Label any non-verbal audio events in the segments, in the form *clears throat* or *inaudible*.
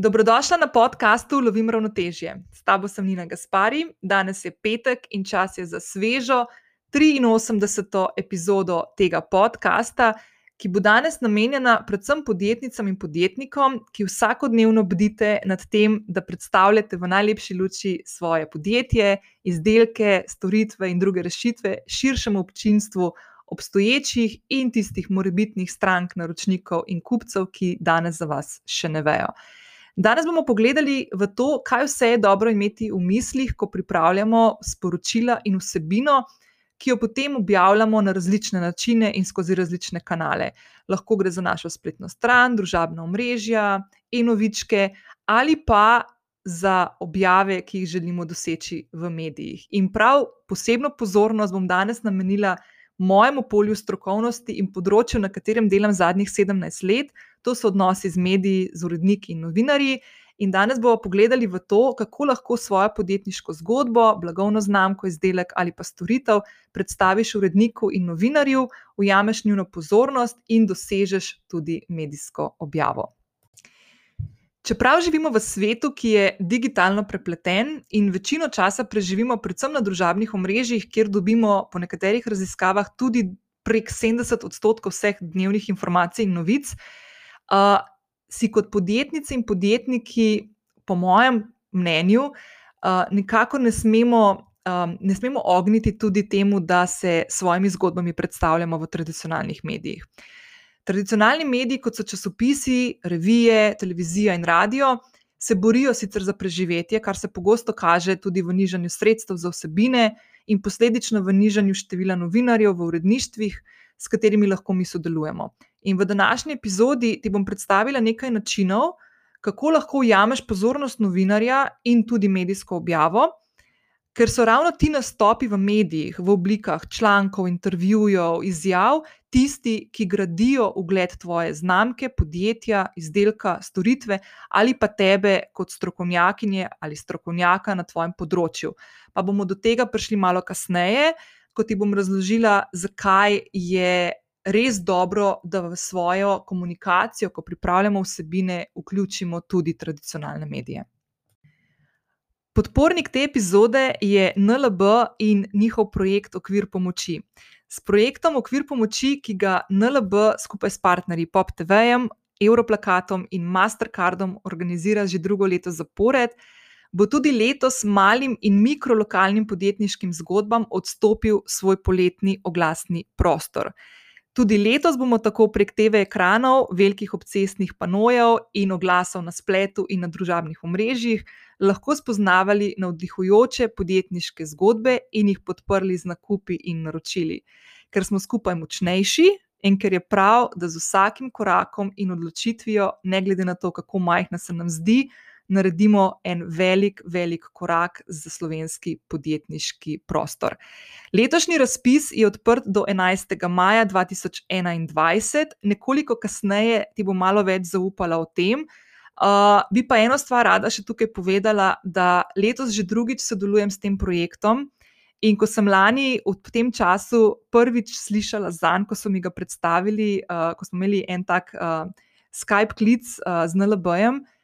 Dobrodošla na podkastu Lovim ravnotežje. S tabo sem Nina Gaspari, danes je petek in čas je za svežo 83. epizodo tega podcasta, ki bo danes namenjena predvsem podjetnicam in podjetnikom, ki vsakodnevno bdite nad tem, da predstavljate v najlepši luči svoje podjetje, izdelke, storitve in druge rešitve širšemu občinstvu. Obstoječih in tistih morebitnih strank, naročnikov in kupcev, ki danes za vas še ne vejo. Danes bomo pogledali v to, kaj vse je dobro imeti v mislih, ko pripravljamo sporočila in vsebino, ki jo potem objavljamo na različne načine in skozi različne kanale. Lahko gre za našo spletno stran, družabna omrežja, e-novičke ali pa za objave, ki jih želimo doseči v medijih. In prav posebno pozornost bom danes namenila mojemu polju strokovnosti in področju, na katerem delam zadnjih 17 let, to so odnosi z mediji, z uredniki in novinarji. In danes bomo pogledali v to, kako lahko svojo podjetniško zgodbo, blagovno znamko, izdelek ali pa storitev predstaviš uredniku in novinarju, ujameš njuno pozornost in dosežeš tudi medijsko objavo. Čeprav živimo v svetu, ki je digitalno prepleten in večino časa preživimo predvsem na družabnih omrežjih, kjer dobimo po nekaterih raziskavah tudi prek 70 odstotkov vseh dnevnih informacij in novic, uh, si kot podjetnici in podjetniki, po mojem mnenju, uh, nikako ne smemo, um, ne smemo ogniti tudi temu, da se svojimi zgodbami predstavljamo v tradicionalnih medijih. Tradicionalni mediji, kot so časopisi, revije, televizija in radio, se borijo sicer za preživetje, kar se pogosto kaže tudi v nižanju sredstev za vsebine in posledično v nižanju števila novinarjev v uredništvih, s katerimi lahko mi sodelujemo. In v današnji epizodi ti bom predstavila nekaj načinov, kako lahko ujameš pozornost novinarja in tudi medijsko objavo. Ker so ravno ti nastopi v medijih, v oblikah člankov, intervjujev, izjav, tisti, ki gradijo ugled tvoje znamke, podjetja, izdelka, storitve ali pa tebe kot strokovnjakinje ali strokovnjaka na tvojem področju. Pa bomo do tega prišli malo kasneje, ko ti bom razložila, zakaj je res dobro, da v svojo komunikacijo, ko pripravljamo vsebine, vključimo tudi tradicionalne medije. Podpornik te epizode je NLB in njihov projekt Okvir pomoči. S projektom Okvir pomoči, ki ga NLB skupaj s partnerji Pop TV-jem, Europlakatom in Mastercardom organizira že drugo leto zapored, bo tudi letos malim in mikrolokalnim podjetniškim zgodbam odstopil svoj poletni oglasni prostor. Tudi letos bomo tako prek TV ekranov, velikih obcestnih panojev in oglasov na spletu in na družabnih omrežjih lahko spoznavali navdihujoče podjetniške zgodbe in jih podprli z nakupi in naročili. Ker smo skupaj močnejši in ker je prav, da z vsakim korakom in odločitvijo, ne glede na to, kako majhna se nam zdi, naredimo en velik, velik korak za slovenski podjetniški prostor. Letošnji razpis je odprt do 11. maja 2021, nekoliko kasneje ti bom malo več zaupala o tem. Uh, bi pa eno stvar rada še tukaj povedala, da letos že drugič sodelujem s tem projektom. In ko sem lani v tem času prvič slišala za njim, ko so mi ga predstavili, uh, ko smo imeli en tak uh, Skype klic uh, z NLB-jem, uh,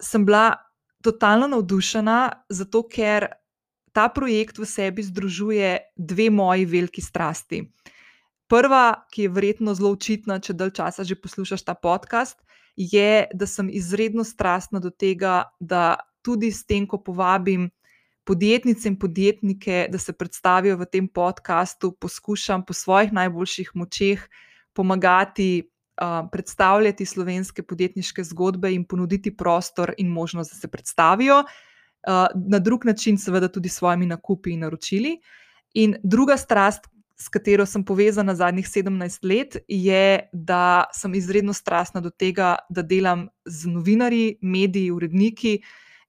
sem bila totalno navdušena, zato ker ta projekt v sebi združuje dve moji veliki strasti. Prva, ki je verjetno zelo očitna, če dalj časa že poslušaš ta podcast, je, da sem izredno strastna do tega, da tudi s tem, ko povabim podjetnice in podjetnike, da se predstavijo v tem podkastu, poskušam po svojih najboljših močeh pomagati. Predstavljati slovenske podjetniške zgodbe in ponuditi prostor in možnost, da se predstavijo, na drug način, seveda, tudi s svojimi nakupi in naročili. In druga strast, s katero sem povezana zadnjih 17 let, je, da sem izredno strastna do tega, da delam z novinarji, mediji, uredniki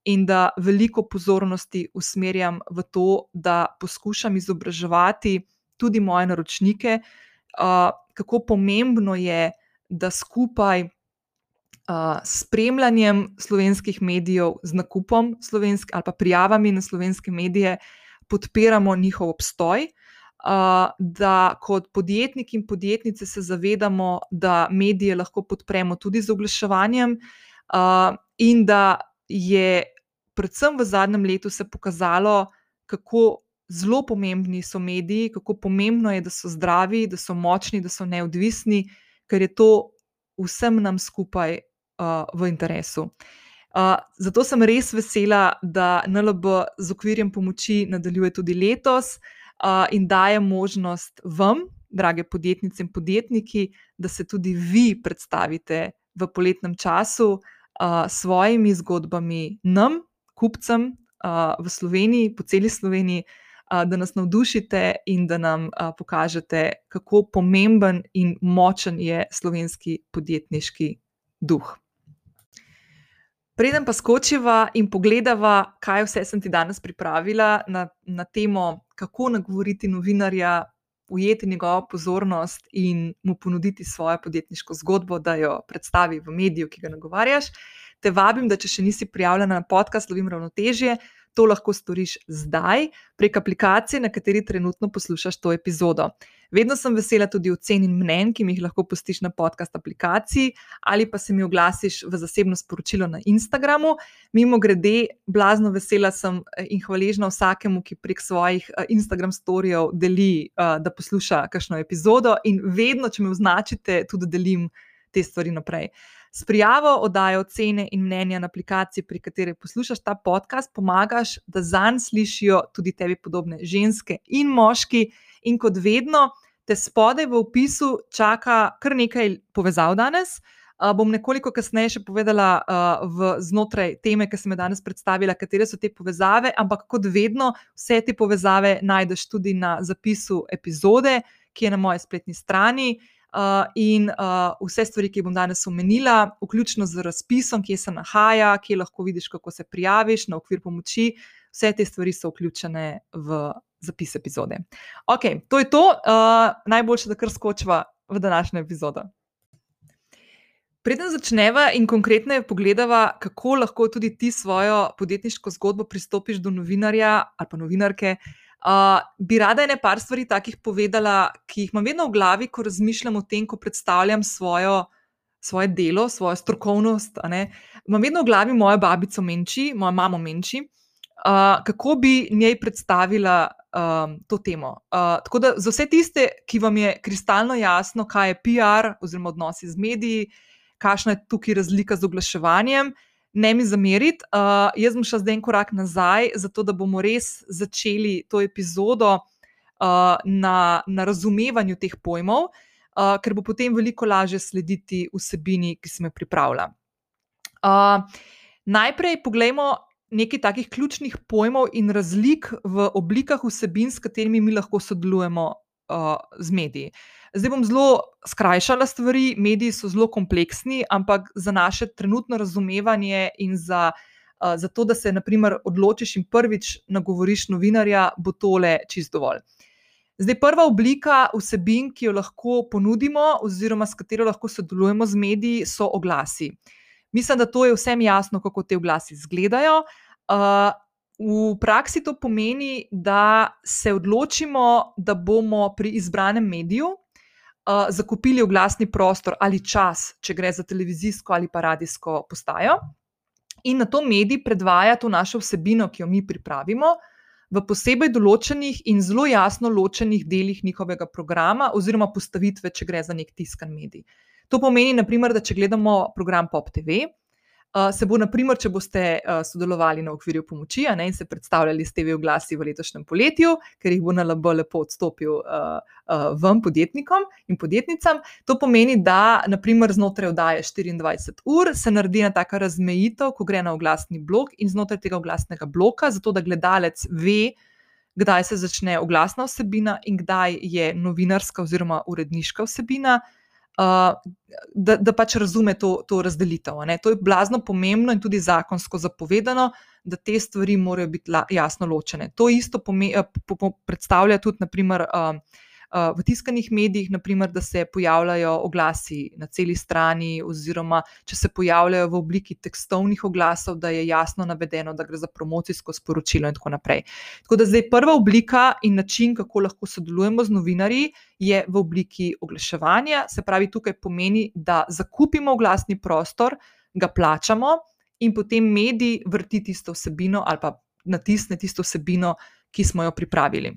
in da veliko pozornosti usmerjam v to, da poskušam izobraževati tudi moje naročnike, kako pomembno je, da skupaj. Uh, spremljanjem slovenskih medijev, z nakupom slovenskih ali pa prijavami na slovenske medije, podpiramo njihov obstoj, uh, da kot podjetniki in podjetnice se zavedamo, da medije lahko podpremo tudi z oglaševanjem. in da je predvsem v zadnjem letu se pokazalo, kako zelo pomembni so mediji, kako pomembno je, da so zdravi, da so močni, da so neodvisni, ker je to vsem nam skupaj uh, v interesu. Uh, zato sem res vesela, da NLB z okvirjem pomoči nadaljuje tudi letos uh, in daje možnost vam, drage podjetnice in podjetniki, da se tudi vi predstavite v poletnem času s uh, svojimi zgodbami nam, kupcem uh, v Sloveniji, po celi Sloveniji, uh, da nas navdušite in da nam pokažete, kako pomemben in močen je slovenski podjetniški duh. Preden pa skočiva in pogledava, kaj vse sem ti danes pripravila na, na temo, kako nagovoriti novinarja, ujeti njegovo pozornost in mu ponuditi svojo podjetniško zgodbo, da jo predstavi v mediju, ki ga nagovarjaš, te vabim, da če še nisi prijavljena na podcast Lovim ravnotežje, to lahko storiš zdaj prek aplikacije, na kateri trenutno poslušaš to epizodo. Vedno sem vesela tudi ocen in mnen, ki mi jih lahko pustiš na podcast aplikaciji ali pa se mi oglasiš v zasebno sporočilo na Instagramu. Mimo grede, blazno vesela sem eh, in hvaležna vsakemu, ki prek svojih eh, Instagram storijev deli, eh, da posluša kakšno epizodo in vedno, če me označite, tudi delim te stvari naprej. S prijavo oddajo ocene in mnenja na aplikaciji, pri kateri poslušaš ta podcast, pomagaš, da zanj slišijo tudi tebi podobne ženske in moški. In kot vedno, te spodaj v opisu čaka kar nekaj povezav danes. Uh, bom nekoliko kasneje še povedala uh, v, znotraj teme, ki sem jo danes predstavila, katere so te povezave, ampak kot vedno, vse te povezave najdeš tudi na zapisu epizode, ki je na moji spletni strani. Uh, in uh, vse stvari, ki jih bom danes omenila, vključno z razpisom, kje se nahaja, kje lahko vidiš, kako se prijaviš na okvir pomoči, vse te stvari so vključene v zapis epizode. Ok, to je to, uh, najboljše, da kar skočiva v današnjo epizodo. Preden začneva in konkretneje pogledava, kako lahko tudi ti svojo podjetniško zgodbo pristopiš do novinarja ali pa novinarke. Uh, Uh, bi rada ene par stvari takih povedala, ki jih imam vedno v glavi, ko razmišljam o tem, ko predstavljam svojo, svoje delo, svojo strokovnost. Imam vedno v glavi mojo babico Menči, mojo mamo Menči, uh, kako bi njej predstavila um, to temo. Uh, tako da za vse tiste, ki vam je kristalno jasno, kaj je PR oziroma odnosi z mediji, kakšna je tukaj razlika z oglaševanjem ne mi zameriti. Uh, jaz bom šel zdaj en korak nazaj, zato da bomo res začeli to epizodo uh, na, na razumevanju teh pojmov, uh, ker bo potem veliko lažje slediti vsebini, ki sem jo pripravila. Uh, najprej poglejmo nekaj takih ključnih pojmov in razlik v oblikah vsebin, s katerimi mi lahko sodelujemo uh, z mediji. Zdaj bom zelo skrajšala stvari, mediji so zelo kompleksni, ampak za naše trenutno razumevanje in za, uh, za to, da se naprimer, odločiš in prvič nagovoriš novinarja, bo tole čist dovolj. Zdaj, prva oblika vsebin, ki jo lahko ponudimo, oziroma s katero lahko sodelujemo z mediji, so oglasi. Mislim, da to je vsem jasno, kako te oglasi izgledajo. Uh, V praksi to pomeni, da se odločimo, da bomo pri izbranem mediju uh, zakupili oglasni prostor ali čas, če gre za televizijsko ali pa radijsko postajo, in na to medij predvaja to našo vsebino, ki jo mi pripravimo, v posebej določenih in zelo jasno ločenih delih njihovega programa oziroma postavitve, če gre za nek tiskan medij. To pomeni, naprimer, da če gledamo program Pop TV, se bo, naprimer, če boste uh, sodelovali na okvirju pomoči ne, in se predstavljali s TV oglasi v letošnjem poletju, ker jih bo na LB lepo odstopil uh, uh, vam, podjetnikom in podjetnicam, to pomeni, da naprimer, znotraj oddaje 24 ur se naredi ena taka razmejitev, ko gre na oglasni blok in znotraj tega oglasnega bloka, zato da gledalec ve, kdaj se začne oglasna vsebina in kdaj je novinarska oziroma uredniška vsebina da, da pač razume to, to razdelitev. Ne. To je blazno pomembno in tudi zakonsko zapovedano, da te stvari morajo biti la, jasno ločene. To isto pome, po, po, predstavlja tudi, naprimer, uh, v tiskanih medijih, naprimer, da se pojavljajo oglasi na celi strani, oziroma če se pojavljajo v obliki tekstovnih oglasov, da je jasno navedeno, da gre za promocijsko sporočilo, in tako naprej. Tako da zdaj prva oblika in način, kako lahko sodelujemo z novinarji, je v obliki oglaševanja. Se pravi, tukaj pomeni, da zakupimo oglasni prostor, ga plačamo. in potem medij vrti tisto vsebino ali pa natisne tisto vsebino, ki smo jo pripravili.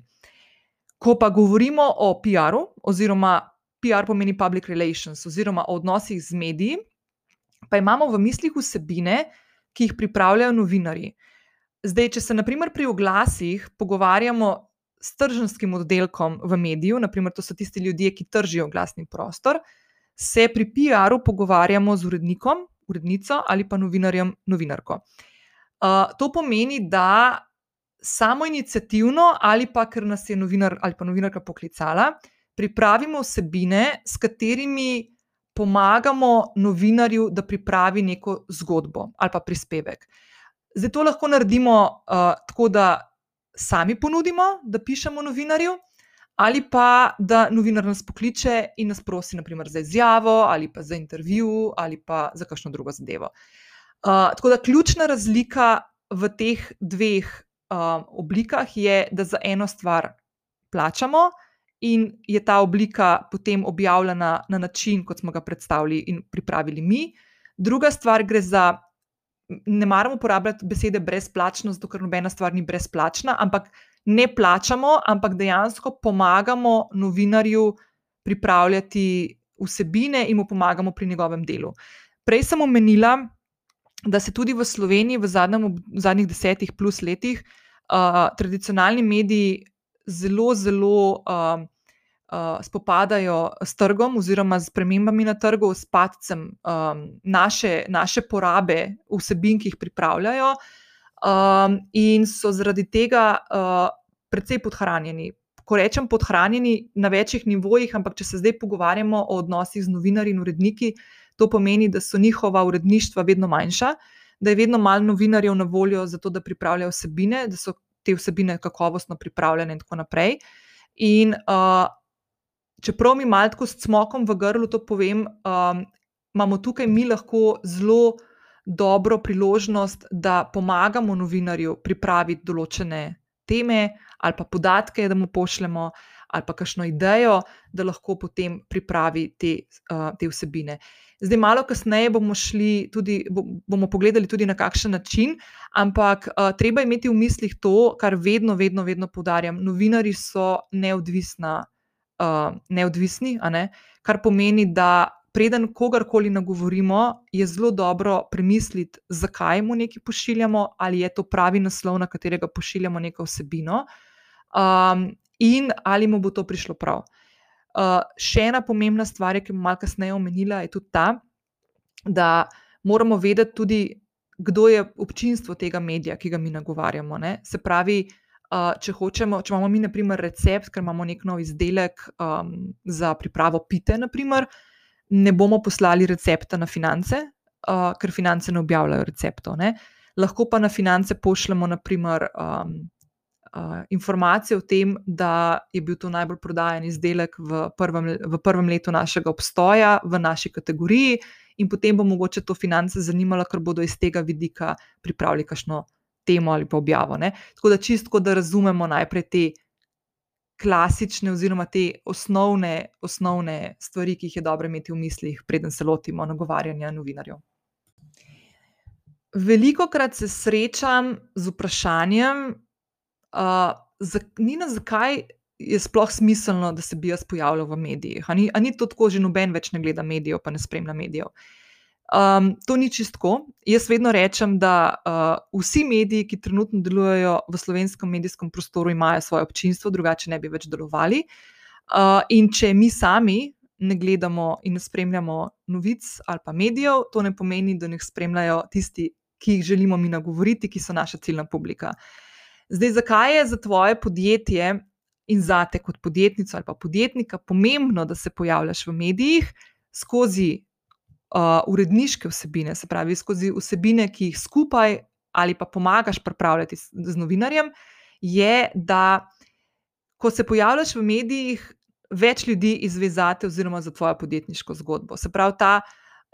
Ko pa govorimo o PR-u, oziroma PR pomeni public relations, oziroma o odnosih z mediji, pa imamo v mislih vsebine, ki jih pripravljajo novinari. Zdaj, če se naprimer pri oglasih pogovarjamo s tržanskim oddelkom v mediju, naprimer to so tisti ljudje, ki tržijo glasni prostor, se pri PR-u pogovarjamo z urednikom, urednico ali pa novinarjem, novinarko. Uh, to pomeni, da samo inicijativno ali pa ker nas je novinar ali pa novinarka poklicala, pripravimo vsebine, s katerimi pomagamo novinarju, da pripravi neko zgodbo ali pa prispevek. Zdaj to lahko naredimo uh, tako, da sami ponudimo, da pišemo novinarju, ali pa da novinar nas pokliče in nas prosi, naprimer, za izjavo, ali pa za intervju, ali pa za kakšno drugo zadevo. Uh, tako da ključna razlika v teh dveh uh, oblikah je, da za eno stvar plačamo. In je ta oblika potem objavljena na način, kot smo ga predstavili in pripravili mi. Druga stvar gre za, ne maramo uporabljati besede brezplačno, zato ker nobena stvar ni brezplačna, ampak ne plačamo, ampak dejansko pomagamo novinarju pripravljati vsebine in mu pomagamo pri njegovem delu. Prej sem omenila, da se tudi v Sloveniji v, zadnjem, v zadnjih desetih plus letih uh, tradicionalni mediji zelo, zelo uh, uh, spopadajo s trgom oziroma s premembami na trgu, s padcem um, naše, naše porabe vsebin, ki jih pripravljajo. Um, in so zaradi tega uh, precej podhranjeni. Ko rečem podhranjeni na večjih nivojih, ampak če se zdaj pogovarjamo o odnosih z novinarji in uredniki, to pomeni, da so njihova uredništva vedno manjša, da je vedno manj novinarjev na voljo za to, da pripravljajo vsebine, da so te vsebine kakovostno pripravljene in tako naprej. In uh, čeprav mi malo s cmokom v grlu to povem, um, imamo tukaj mi lahko zelo dobro priložnost, da pomagamo novinarju pripraviti določene teme ali pa podatke, da mu pošljemo, ali pa kakšno idejo, da lahko potem pripravi te, uh, te vsebine. Zdaj, malo kasneje bomo šli tudi, bomo pogledali tudi na kakšen način, ampak uh, treba imeti v mislih to, kar vedno, vedno, vedno poudarjam. Novinari so neodvisna, uh, neodvisni, kar pomeni, da preden kogarkoli nagovorimo, je zelo dobro premisliti, zakaj mu nekaj pošiljamo, ali je to pravi naslov, na katerega pošiljamo neko vsebino, um, in ali mu bo to prišlo prav. Uh, še ena pomembna stvar, ki bom malo kasneje omenila, je tudi ta, da moramo vedeti tudi, kdo je občinstvo tega medija, ki ga mi nagovarjamo. Ne? Se pravi, uh, če hočemo, če imamo mi, na primer, recept, ker imamo nek nov izdelek um, za pripravo pite, naprimer, ne bomo poslali recepta na finance, uh, ker finance ne objavljajo receptov. Ne? Lahko pa na finance pošljemo, naprimer. Um, uh, informacije o tem, da je bil to najbolj prodajen izdelek v prvem, v prvem letu našega obstoja v naši kategoriji, in potem bo mogoče to finance zanimalo, ker bodo iz tega vidika pripravili kakšno temo ali pa objavo. Ne? Tako da čistko, da razumemo najprej te. Klasične, oziroma te osnovne, osnovne stvari, ki jih je dobro imeti v mislih, preden se lotimo nagovarjanja novinarjev. Veliko krat se srečam z vprašanjem, za, Nina, zakaj je sploh smiselno, da se bi jaz pojavljal v medijih? Ali ni, ni to tako, že noben več ne gleda medijev, pa ne spremlja medijev? Um, to ni čistko. Jaz vedno rečem, da uh, vsi mediji, ki trenutno delujejo v slovenskem medijskem prostoru, imajo svoje občinstvo, drugače ne bi več delovali. Uh, in če mi sami ne gledamo in ne spremljamo novic ali pa medijev, to ne pomeni, da jih spremljajo tisti, ki jih želimo mi nagovoriti, ki so naša ciljna publika. Uh, Zdaj, zakaj je za tvoje podjetje in za te kot podjetnico ali pa podjetnika pomembno, da se pojavljaš v medijih skozi uh, uredniške vsebine, se pravi skozi vsebine, ki jih skupaj ali pa pomagaš pripravljati z novinarjem, je, da ko se pojavljaš v medijih, več ljudi izvezate oziroma za tvojo podjetniško zgodbo. Se pravi, ta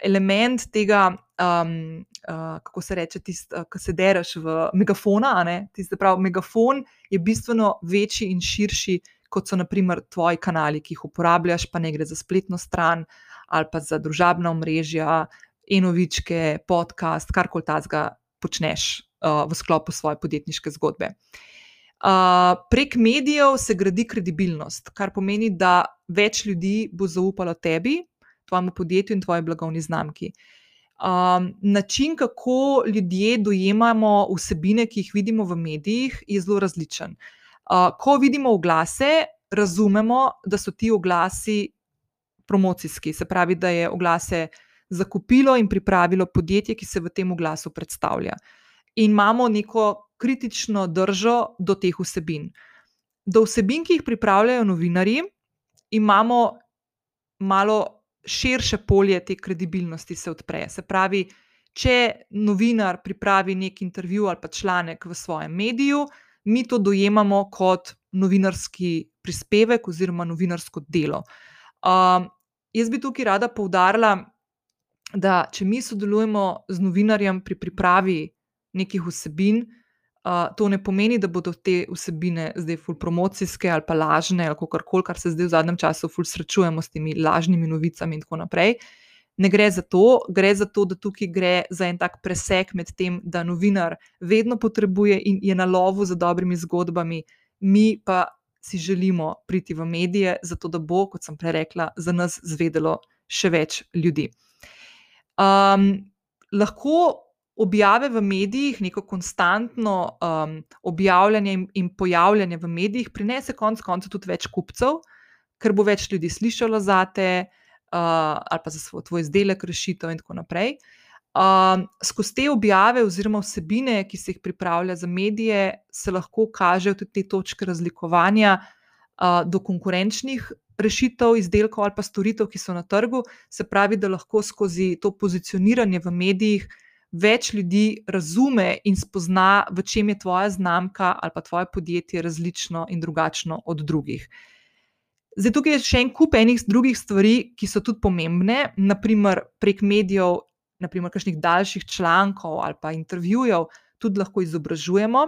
element tega, um, uh, kako se reče, tisti, uh, ki se dereš v megafona. Tisti, pravi, megafon je bistveno večji in širši, kot so naprimer tvoji kanali, ki jih uporabljaš, pa ne gre za spletno stran ali pa za družabna omrežja. enovičke, podcast, karkoli tazga počneš uh, v sklopu svoje podjetniške zgodbe. Uh, prek medijev se gradi kredibilnost, kar pomeni, da več ljudi bo zaupalo tebi, tvojemu podjetju in tvoji blagovni znamki. Um, način, kako ljudje dojemamo vsebine, ki jih vidimo v medijih, je zelo različen. Uh, ko vidimo oglase, razumemo, da so ti oglasi promocijski, se pravi, da je oglase zakupilo in pripravilo podjetje, ki se v tem oglasu predstavlja. In imamo neko kritično držo do teh vsebin. Do vsebin, ki jih pripravljajo novinari, imamo malo širše polje te kredibilnosti se odpre. Se pravi, če novinar pripravi nek intervju ali pa članek v svojem mediju, mi to dojemamo kot novinarski prispevek oziroma novinarsko delo. Um, jaz bi tukaj rada poudarila, da če mi sodelujemo z novinarjem pri pripravi nekih vsebin, uh, to ne pomeni, da bodo te vsebine zdaj ful promocijske ali pa lažne ali kar koli, kar se zdaj v zadnjem času ful srečujemo s temi lažnimi novicami in tako naprej. Ne gre za to, gre za to, da tukaj gre za en tak presek med tem, da novinar vedno potrebuje in je na lovu za dobrimi zgodbami, mi pa si želimo priti v medije, zato da bo, kot sem prej rekla, za nas zvedelo še več ljudi. Um, lahko objave v medijih, neko konstantno um, objavljanje in, in pojavljanje v medijih, prinese konec koncev tudi več kupcev, ker bo več ljudi slišalo za te uh, ali pa za svoj, tvoj izdelek, rešitev in tako naprej. Um, skozi te objave oziroma vsebine, ki se jih pripravlja za medije, se lahko kažejo tudi te točke razlikovanja uh, do konkurenčnih rešitev, izdelkov ali pa storitev, ki so na trgu. Se pravi, da lahko skozi to pozicioniranje v medijih več ljudi razume in spozna, v čem je tvoja znamka ali pa tvoje podjetje različno in drugačno od drugih. Zdaj, tukaj je še en kup enih drugih stvari, ki so tudi pomembne, naprimer prek medijev, naprimer kakšnih daljših člankov ali pa intervjujev, tudi lahko izobražujemo.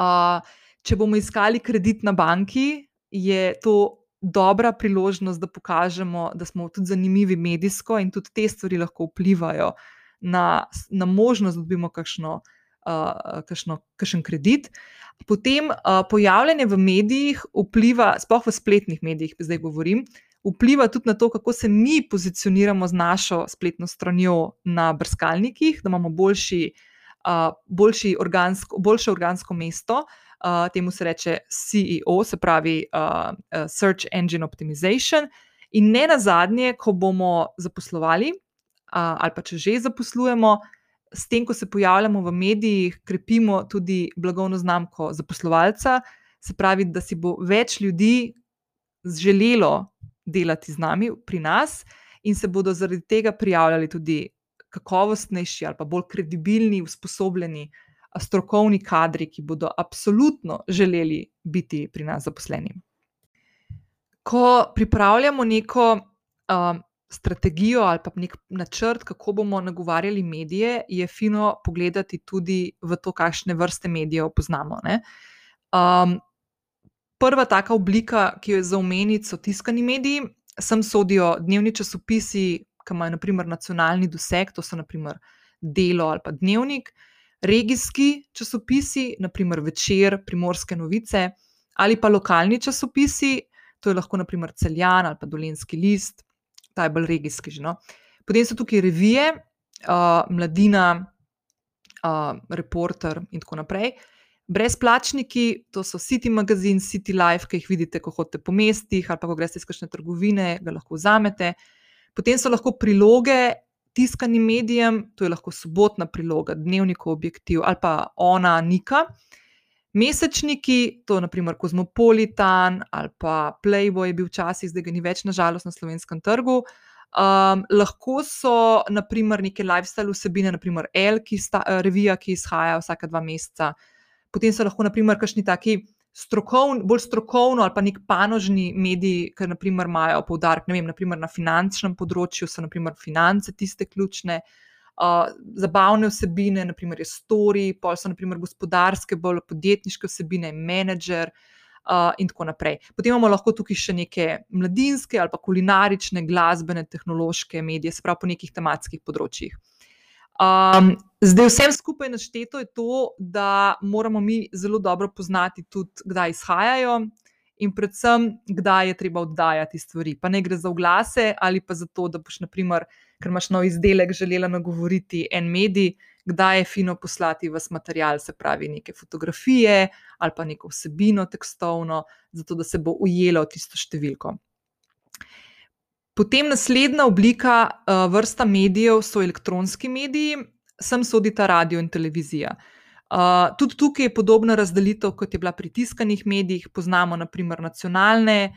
Uh, če bomo iskali kredit na banki, je to dobra priložnost, da pokažemo, da smo tudi zanimivi medijsko in tudi te stvari lahko vplivajo uh, na, na možnost, da dobimo kakšno, uh, kakšno, kakšen kredit. Potem uh, pojavljanje v medijih vpliva, sploh v spletnih medijih, zdaj govorim, vpliva tudi na to, kako se mi pozicioniramo z našo spletno stranjo na brskalnikih, da imamo boljši, uh, boljši organsko, boljše organsko mesto. Uh, temu se reče CEO, se pravi uh, Search Engine Optimization. In ne na zadnje, ko bomo zaposlovali, ali pa če že zaposlujemo, s tem, ko se pojavljamo v medijih, krepimo tudi blagovno znamko zaposlovalca, se pravi, da si bo več ljudi želelo delati z nami pri nas in se bodo zaradi tega prijavljali tudi kakovostnejši ali pa bolj kredibilni, usposobljeni. Strokovni kadri, ki bodo absolutno želeli biti pri nas zaposleni. Ko pripravljamo neko um, strategijo ali pa nek načrt, kako bomo nagovarjali medije, je fino pogledati tudi v to, kakšne vrste medijev poznamo. Um, prva taka oblika, ki jo je za omeniti, so tiskani mediji. Sem sodijo dnevni časopisi, ki imajo naprimer nacionalni doseg, to so naprimer delo ali pa dnevnik, regijski časopisi, naprimer večer, primorske novice, ali pa lokalni časopisi, to je lahko naprimer celjan ali pa dolenski list, ta je bolj regijski. No? Potem so tukaj revije, uh, Mladina, uh, Reporter in tako naprej. Brezplačniki, to so City Magazine, City Life, ki jih vidite, ko hodite po mestih ali pa ko greste iz kakšne trgovine, ga lahko vzamete. Potem so lahko priloge tiskanim medijem, to je lahko sobotna priloga, dnevnikov objektiv ali pa ona, Nika. Mesečniki, to je naprimer Kozmopolitan ali pa Playboy, je bil včasih, zdaj ga ni več, nažalost, na slovenskem trgu. Um, lahko so naprimer neke lifestyle vsebine, naprimer L, ki sta, uh, revija, ki izhaja vsake dva meseca. Potem so lahko naprimer kakšni taki strokovni, bolj strokovno ali pa nek panožni mediji, ki naprimer imajo poudarek, ne vem, naprimer na finančnem področju so naprimer finance tiste ključne. Uh, zabavne vsebine, naprimer, je story, pol so naprimer gospodarske, bolj podjetniške vsebine, menedžer, uh, in tako naprej. Potem imamo lahko tukaj še neke mladinske ali pa kulinarične, glasbene, tehnološke medije, se pravi po nekih tematskih področjih. Um, zdaj, vsem skupaj našteto je to, da moramo mi zelo dobro poznati tudi, kdaj izhajajo in predvsem, kdaj je treba oddajati stvari. Pa ne gre za oglase ali pa za to, da boš, naprimer, ker imaš nov izdelek, želela nagovoriti en medij, kdaj je fino poslati vas material, se pravi, neke fotografije ali pa neko vsebino tekstovno, zato da se bo ujelo tisto številko. Potem naslednja oblika, uh, vrsta medijev so elektronski mediji, sem sodita radio in televizija. Uh, tudi tukaj je podobna razdelitev, kot je bila pri tiskanih medijih. Poznamo naprimer nacionalne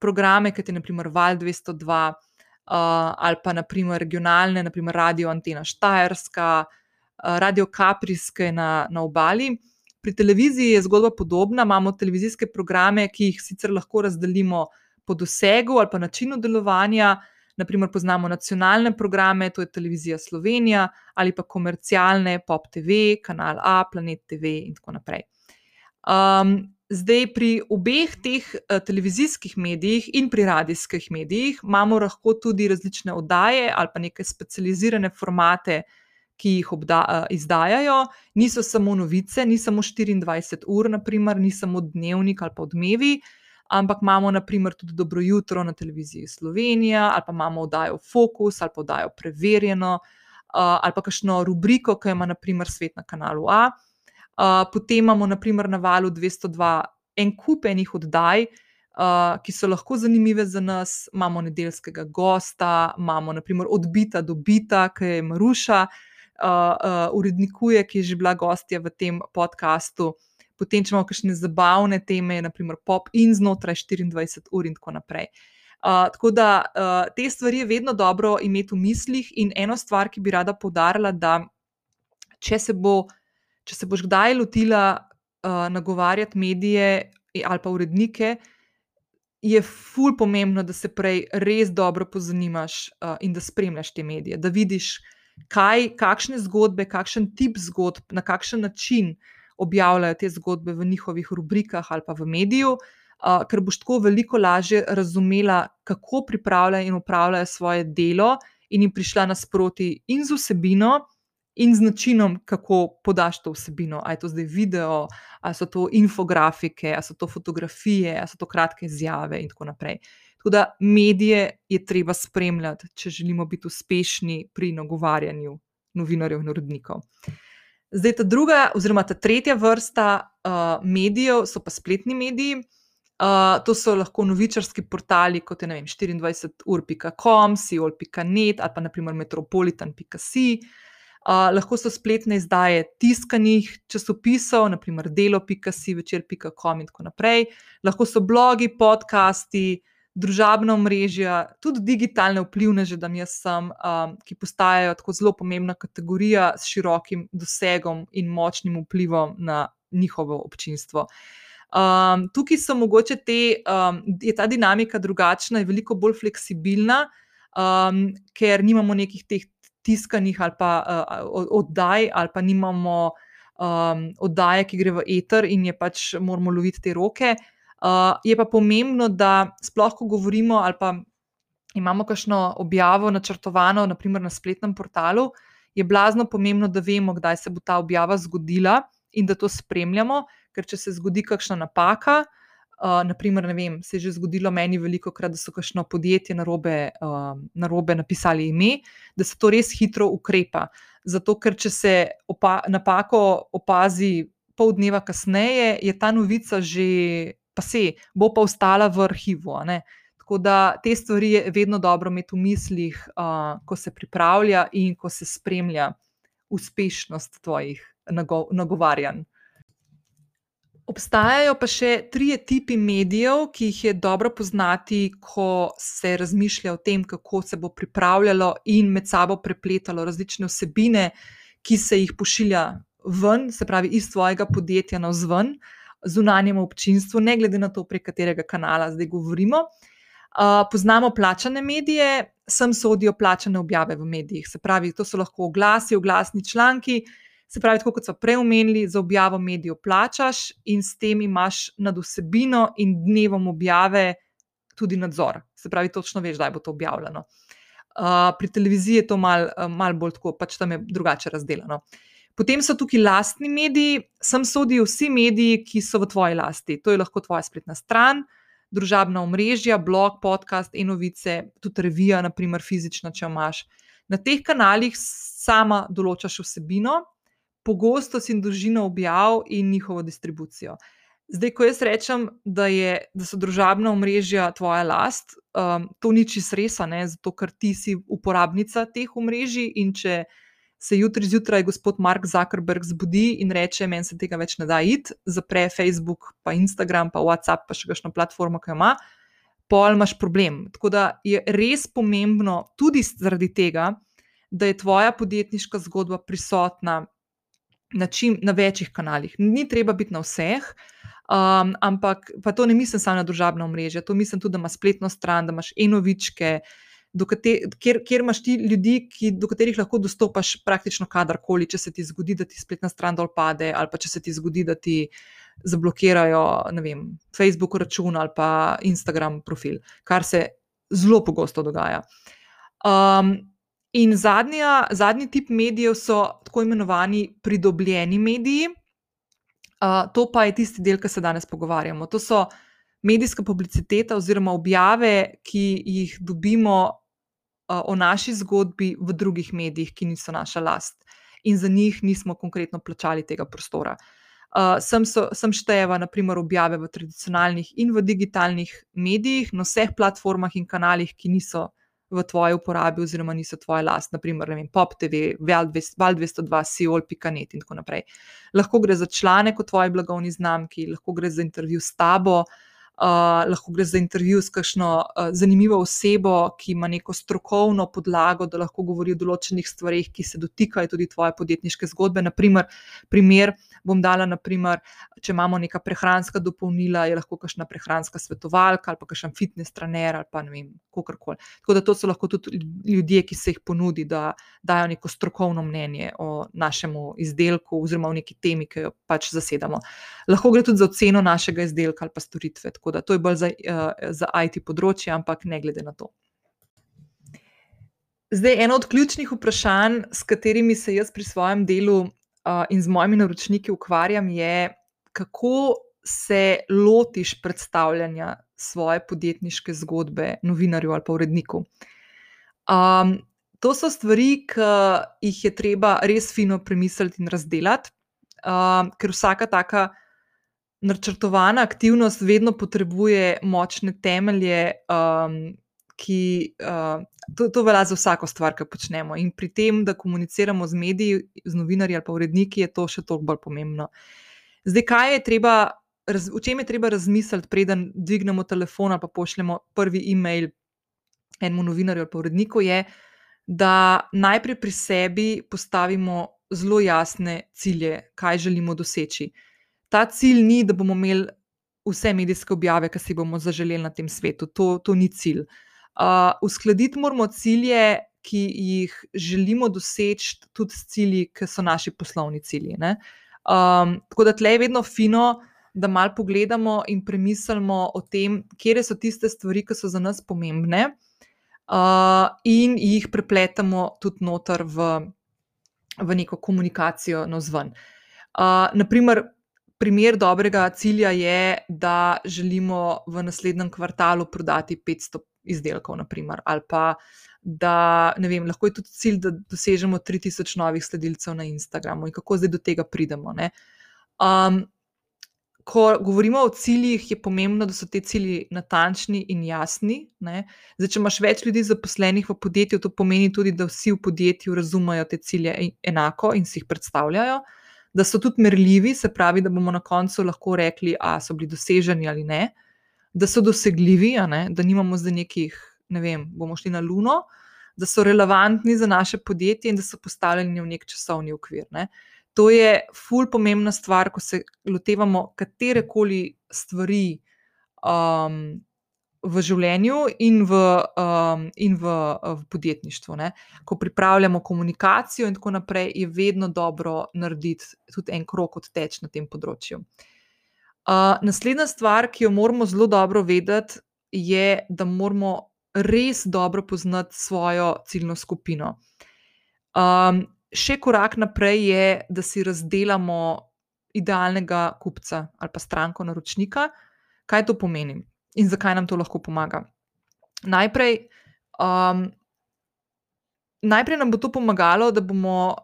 programe, kot je naprimer Val 202 uh, ali pa naprimer regionalne, naprimer Radio Antena Štajerska, uh, Radio Kaprijske na, na obali. Pri televiziji je zgodba podobna. Imamo televizijske programe, ki jih sicer lahko razdelimo po dosegu ali pa načinu delovanja. Naprimer, poznamo nacionalne programe, to je Televizija Slovenija, ali pa komercialne, Pop TV, Kanal A, Planet TV in tako naprej. Um, zdaj, pri obeh teh uh, televizijskih medijih in pri radijskih medijih imamo lahko tudi različne oddaje ali pa neke specializirane formate, ki jih obda, izdajajo, niso samo novice, ni samo 24 ur, naprimer, ni samo dnevnik ali pa odmevi, ampak imamo naprimer tudi Dobro jutro na televiziji Slovenija, ali pa imamo oddajo Focus, ali pa oddajo Preverjeno, ali pa kakšno rubriko, ki ima naprimer svet na kanalu A. Potem imamo naprimer na valu 202 en kup enih oddaj. Uh, ki so lahko zanimive za nas, imamo nedeljskega gosta, imamo naprimer odbita do bita, ki je Maruša, uh, uh, urednikuje, ki je že bila gostja v tem podkastu. Potem, če imamo kakšne zabavne teme, naprimer pop in znotraj 24 ur in tako naprej. Uh, tako da uh, te stvari je vedno dobro imeti v mislih, in eno stvar, ki bi rada poudarila, da če se, bo, če se boš kdaj lotila uh, nagovarjati medije ali pa urednike, je ful pomembno, da se prej res dobro pozanimaš uh, in da spremljaš te medije, da vidiš, kaj, kakšne zgodbe, kakšen tip zgodb, na kakšen način objavljajo te zgodbe v njihovih rubrikah ali pa v mediju, uh, ker boš tako veliko lažje razumela, kako pripravljajo in upravljajo svoje delo, in jim prišla nasproti in z vsebino. In z načinom, kako podaš to vsebino, ali je to zdaj video, ali so to infografike, ali so to fotografije, ali so to kratke izjave, in tako naprej. Tako da medije je treba spremljati, če želimo biti uspešni pri nagovarjanju novinarjev in urednikov. Zdaj, ta druga, oziroma ta tretja vrsta uh, medijev so pa spletni mediji. Uh, to so lahko novičarski portali, kot je vem, 24ur.com, siol.net ali pa naprimer metropolitan.si. Uh, lahko so spletne izdaje tiskanih časopisov, naprimer delo.si, večer.com in tako naprej. Lahko so blogi, podcasti, družabna mrežja, tudi digitalne vplivneže, da jaz sem, um, ki postajajo tako zelo pomembna kategorija s širokim dosegom in močnim vplivom na njihovo občinstvo. Um, tukaj so mogoče te, um, je ta dinamika drugačna, je veliko bolj fleksibilna, um, ker nimamo nekih teh tiskanih ali pa uh, oddaj, ali pa nimamo um, oddaje, ki gre v eter in je pač moramo loviti te roke. Uh, je pa pomembno, da sploh, ko govorimo ali pa imamo kakšno objavo načrtovano, naprimer na spletnem portalu, je blazno pomembno, da vemo, kdaj se bo ta objava zgodila in da to spremljamo, ker če se zgodi kakšna napaka. Uh, naprimer, ne vem, se je že zgodilo meni veliko krat, da so kakšno podjetje narobe, uh, narobe napisali ime, da se to res hitro ukrepa. Zato, ker če se opa napako opazi pol dneva kasneje, je ta novica že pa se bo pa ostala v arhivu. Tako da te stvari je vedno dobro imeti v mislih, uh, ko se pripravlja in ko se spremlja uspešnost tvojih nago nagovarjanj. Obstajajo pa še tri tipi medijev, ki jih je dobro poznati, ko se razmišlja o tem, kako se bo pripravljalo in med sabo prepletalo različne vsebine, ki se jih pošilja ven, se pravi iz svojega podjetja na vzven. Uh, zunanjemu občinstvu, ne glede na to, prek katerega kanala zdaj govorimo. Uh, poznamo plačane medije, sem sodijo plačane objave v medijih. Se pravi, to so lahko oglasi, oglasni članki, Se pravi, kot smo prej omenili, za objavo medijev plačaš in s tem imaš nad vsebino in dnevom objave tudi nadzor. Se pravi, točno veš, kdaj bo to objavljeno. Uh, pri televiziji je to malo mal bolj tako, pač tam je drugače razdeljeno. Potem so tukaj lastni mediji, sem sodijo vsi mediji, ki so v tvoji lasti. To je lahko tvoja spletna stran, družabna omrežja, blog, podcast, e-novice, tudi revija, naprimer fizična, če imaš. Na teh kanalih sama določaš vsebino, pogostost in dolžino objav in njihovo distribucijo. Zdaj, ko jaz rečem, da, je, da so družabna omrežja tvoja last, um, to ni čisto res, zato ker ti si uporabnica teh omrežij. In če se jutri zjutraj gospod Mark Zuckerberg zbudi in reče: Meni se tega več ne da iti, zapre Facebook, pa Instagram, pa WhatsApp, pa še kakšno platformo, ki jo ima, pol imaš problem. Tako da je res pomembno tudi zaradi tega, da je tvoja podjetniška zgodba prisotna na, čim, na večjih kanalih. Ni treba biti na vseh, um, ampak pa to ne mislim samo na družabno mrežo, to mislim tudi, da imaš spletno stran, da imaš enovičke. Kjer, kjer imaš ti ljudi, ki, do katerih lahko dostopaš praktično kadarkoli, če se ti zgodi, da ti spletna stran dol pade, ali pa če se ti zgodi, da ti zablokirajo vem, Facebook račun ali pa Instagram profil, kar se zelo pogosto dogaja. Um, In zadnja, zadnji tip medijev so tako imenovani pridobljeni mediji. Uh, to pa je tisti del, ki se danes pogovarjamo. To so medijska publiciteta oziroma objave, ki jih dobimo uh, o naši zgodbi v drugih medijih, ki niso naša last in za njih nismo konkretno plačali tega prostora. Uh, sem, so, sem števa, naprimer, objave v tradicionalnih in v digitalnih medijih, na vseh platformah in kanalih, ki niso v tvoji uporabi, oziroma niso tvoje last, naprimer vem, Pop TV, Val 202, Seoul, Pikanet in tako naprej. Lahko gre za članek o tvoji blagovni znamki, lahko gre za intervju s tabo, uh, lahko gre za intervju s kakšno uh, zanimivo osebo, ki ima neko strokovno podlago, da lahko govori o določenih stvarih, ki se dotikajo tudi tvoje podjetniške zgodbe. Naprimer, primer bom dala, naprimer, če imamo neka prehranska dopolnila, je lahko kakšna prehranska svetovalka ali pa kakšen fitness trener ali pa ne vem, kakorkoli. Tako da to so lahko tudi ljudje, ki se jih ponudi, da dajo neko strokovno mnenje o našem izdelku oziroma o neki temi, ki jo pač zasedamo. Lahko gre tudi za oceno našega izdelka ali pa storitve. Tako da to je bolj za, uh, za IT področje, ampak ne glede na to. Zdaj, eno od ključnih vprašanj, s katerimi se jaz pri svojem delu uh, in z mojimi naročniki ukvarjam, je, kako se lotiš predstavljanja svoje podjetniške zgodbe novinarju ali pa uredniku. Um, to so stvari, ki jih je treba res fino premisliti in razdeliti, um, ker vsaka taka načrtovana aktivnost vedno potrebuje močne temelje, um, ki uh, to, to velja za vsako stvar, ki počnemo. In pri tem, da komuniciramo z mediji, z novinarji ali pa uredniki, je to še toliko bolj pomembno. Zdaj, kaj je treba, o čem je treba razmisliti, preden dvignemo telefon ali pa pošljemo prvi e-mail enemu novinarju ali uredniku, je, da najprej pri sebi postavimo zelo jasne cilje, kaj želimo doseči ta cilj ni, da bomo imeli vse medijske objave, ki si bomo zaželeli na tem svetu. To, to ni cilj. Uh, uskladiti moramo cilje, ki jih želimo doseči, tudi s cilji, ki so naši poslovni cilji. Um, tako da tle je vedno fino, da malo pogledamo in premislimo o tem, kje so tiste stvari, ki so za nas pomembne, uh, in jih prepletamo tudi noter v, v neko komunikacijo na zven. Uh, naprimer, primer dobrega cilja je, da želimo v naslednjem kvartalu prodati 500 izdelkov, naprimer, ali pa da vem, lahko je tudi cilj, da dosežemo 3000 novih sledilcev na Instagramu in kako zdaj do tega pridemo. Um, ko govorimo o ciljih, je pomembno, da so ti cilji natančni in jasni. Zdaj, če imaš več ljudi zaposlenih v podjetju, to pomeni tudi, da vsi v podjetju razumejo te cilje enako in si jih predstavljajo da so tudi merljivi, se pravi, da bomo na koncu lahko rekli, da so bili doseženi ali ne, da so dosegljivi, da nimamo zdaj nekih, ne vem, bomo šli na Luno, da so relevantni za naše podjetje in da so postavljeni v nek časovni okvir. Ne. To je ful pomembna stvar, ko se lotevamo katere koli stvari um, v življenju in v, um, in v, v podjetništvu. Ne. Ko pripravljamo komunikacijo in tako naprej, je vedno dobro narediti tudi en krok odteč na tem področju. Uh, naslednja stvar, ki jo moramo zelo dobro vedeti, je, da moramo res dobro poznati svojo ciljno skupino. Um, še korak naprej je, da si razdelimo idealnega kupca ali pa stranko naročnika. Kaj to pomeni? In zakaj nam to lahko pomaga. Najprej, um, najprej nam bo to pomagalo, da bomo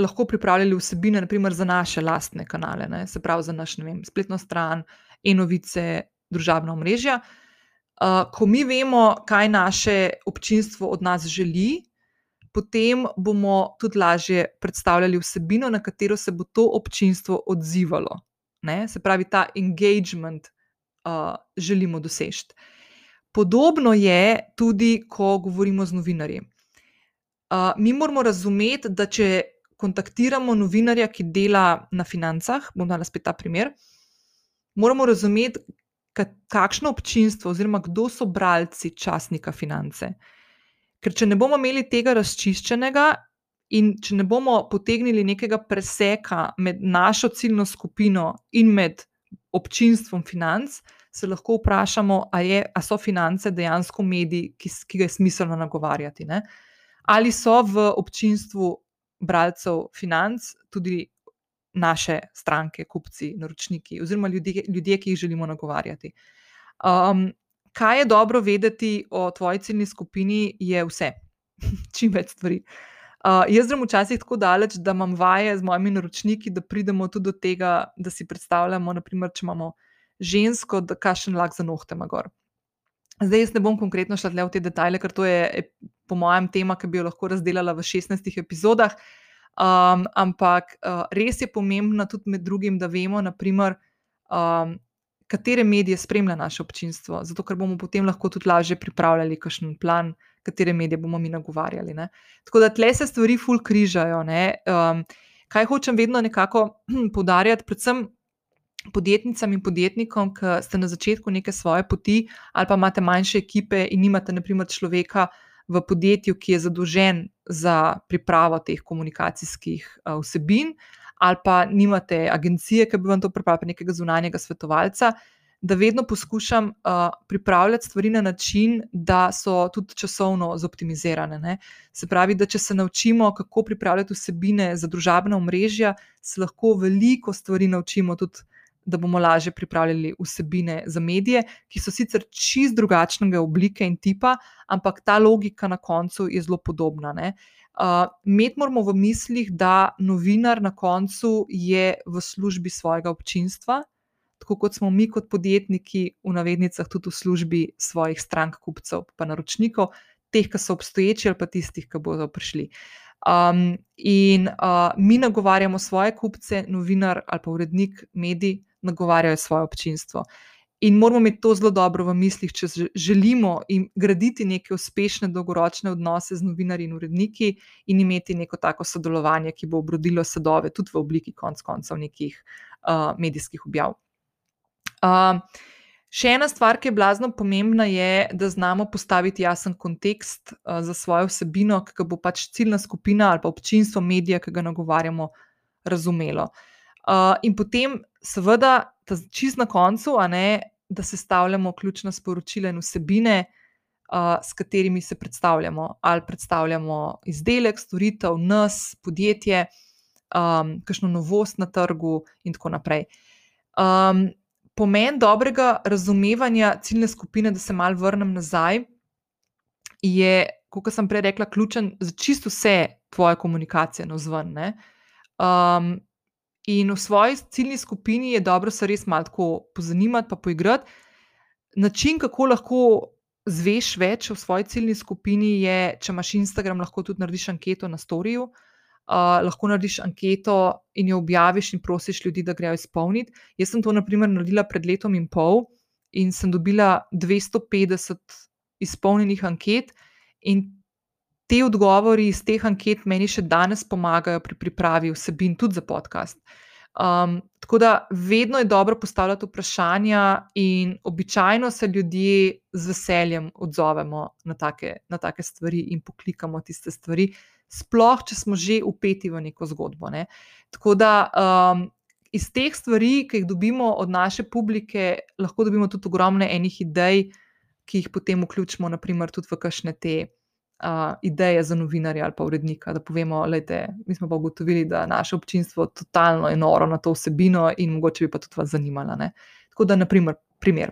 lahko pripravljali vsebine, naprimer za naše lastne kanale, ne? se pravi za naš vem, spletno stran, e-novice, družabna omrežja. Uh, ko mi vemo, kaj naše občinstvo od nas želi, potem bomo tudi lažje predstavljali vsebino, na katero se bo to občinstvo odzivalo. Ne? Se pravi, ta engagement uh, želimo doseči. Podobno je tudi, ko govorimo z novinarji. Uh, mi moramo razumeti, da če kontaktiramo novinarja, ki dela na financah, bom dala spet ta primer, moramo razumeti, kakšno občinstvo oziroma kdo so bralci časnika finance. Ker če ne bomo imeli tega razčiščenega in če ne bomo potegnili nekega preseka med našo ciljno skupino in med občinstvom financ, se lahko vprašamo, ali so finance dejansko mediji, ki, ki ga je smiselno nagovarjati. Ne? Ali so v občinstvu bralcev financ tudi naše stranke, kupci, naročniki, oziroma ljudje, ljudje ki jih želimo nagovarjati. Um, kaj je dobro vedeti o tvoji ciljni skupini, je vse, *laughs* čim več stvari. Uh, jaz grem včasih tako daleč, da imam vaje z mojimi naročniki, da pridemo tudi do tega, da si predstavljamo, naprimer, če imamo žensko, da kašen lak za nohte ima gor. Zdaj, jaz ne bom konkretno šla v te detajle, ker to je, po mojem, tema, ki bi jo lahko razdelila v 16 epizodah. Um, ampak uh, res je pomembno tudi med drugim, da vemo, naprimer, um, katere medije spremlja naše občinstvo, zato ker bomo potem lahko tudi lažje pripravljali kakšen plan, katere medije bomo mi nagovarjali. Ne. Tako da tle se stvari ful križajo. Um, kaj hočem vedno nekako *clears throat* poudarjati, predvsem podjetnicam in podjetnikom, ki ste na začetku neke svoje poti, ali pa imate manjše ekipe in nimate, naprimer, človeka v podjetju, ki je zadolžen za pripravo teh komunikacijskih uh, vsebin, ali pa nimate agencije, ki bi vam to pripravila, nekega zunanjega svetovalca. Da vedno poskušam uh, pripravljati stvari na način, da so tudi časovno zoptimizirane. Ne? Se pravi, da če se naučimo, kako pripravljati vsebine za družabna omrežja, se lahko veliko stvari naučimo tudi da bomo lažje pripravljali vsebine za medije, ki so sicer čist drugačnega oblike in tipa, ampak ta logika na koncu je zelo podobna. Uh, Med moramo v mislih, da novinar na koncu je v službi svojega občinstva, tako kot smo mi, kot podjetniki, v navednicah, tudi v službi svojih strank, kupcev, pa naročnikov, teh, ki so obstoječi, ali pa tistih, ki bodo prišli. Um, in uh, mi nagovarjamo svoje kupce, novinar ali pa urednik medij, nagovarjajo svoje občinstvo. In moramo imeti to zelo dobro v mislih, če želimo graditi neke uspešne dolgoročne odnose z novinarji in uredniki in imeti neko tako sodelovanje, ki bo obrodilo sadove, tudi v obliki konc koncev nekih uh, medijskih objav. Uh, še ena stvar, ki je blazno pomembna, je, da znamo postaviti jasen kontekst uh, za svojo vsebino, ki ga bo pač ciljna skupina ali pa občinstvo medija, ki ga nagovarjamo, razumelo. Uh, in potem seveda, čist na koncu, ne, da sestavljamo ključna sporočila in vsebine, uh, s katerimi se predstavljamo. Ali predstavljamo izdelek, storitev, nas, podjetje, um, kakšno novost na trgu, in tako naprej. Um, pomen dobrega razumevanja ciljne skupine, da se mal vrnem nazaj, je, kot sem prej rekla, ključen za čisto vse tvoje komunikacije na zven. Um, In v svoji ciljni skupini je dobro se res malo pozanimati, pa poigrati. Način, kako lahko zveš več v svoji ciljni skupini, je, če imaš Instagram, lahko tudi narediš anketo na storju. Uh, lahko narediš anketo in jo objaviš in prosiš ljudi, da grejo izpolniti. Jaz sem to, na primer, naredila pred letom in pol in sem dobila 250 izpolnjenih anket, in te odgovori iz teh anket meni še danes pomagajo pri pripravi vsebin, tudi za podcast. Um, tako da vedno je dobro postavljati vprašanja, in običajno se ljudje z veseljem odzovemo na take, na take stvari in poklikamo tiste stvari, sploh če smo že upeti v neko zgodbo. Ne. Tako da um, iz teh stvari, ki jih dobimo od naše publike, lahko dobimo tudi ogromne enih idej, ki jih potem vključimo, naprimer, tudi v kakšne te uh, ideje za novinarja ali pa urednika. Da povemo, da mi smo pa ugotovili, da naše občinstvo totalno je noro na to vsebino in mogoče bi pa tudi vas zanimala. Ne? Tako da, naprimer, primer.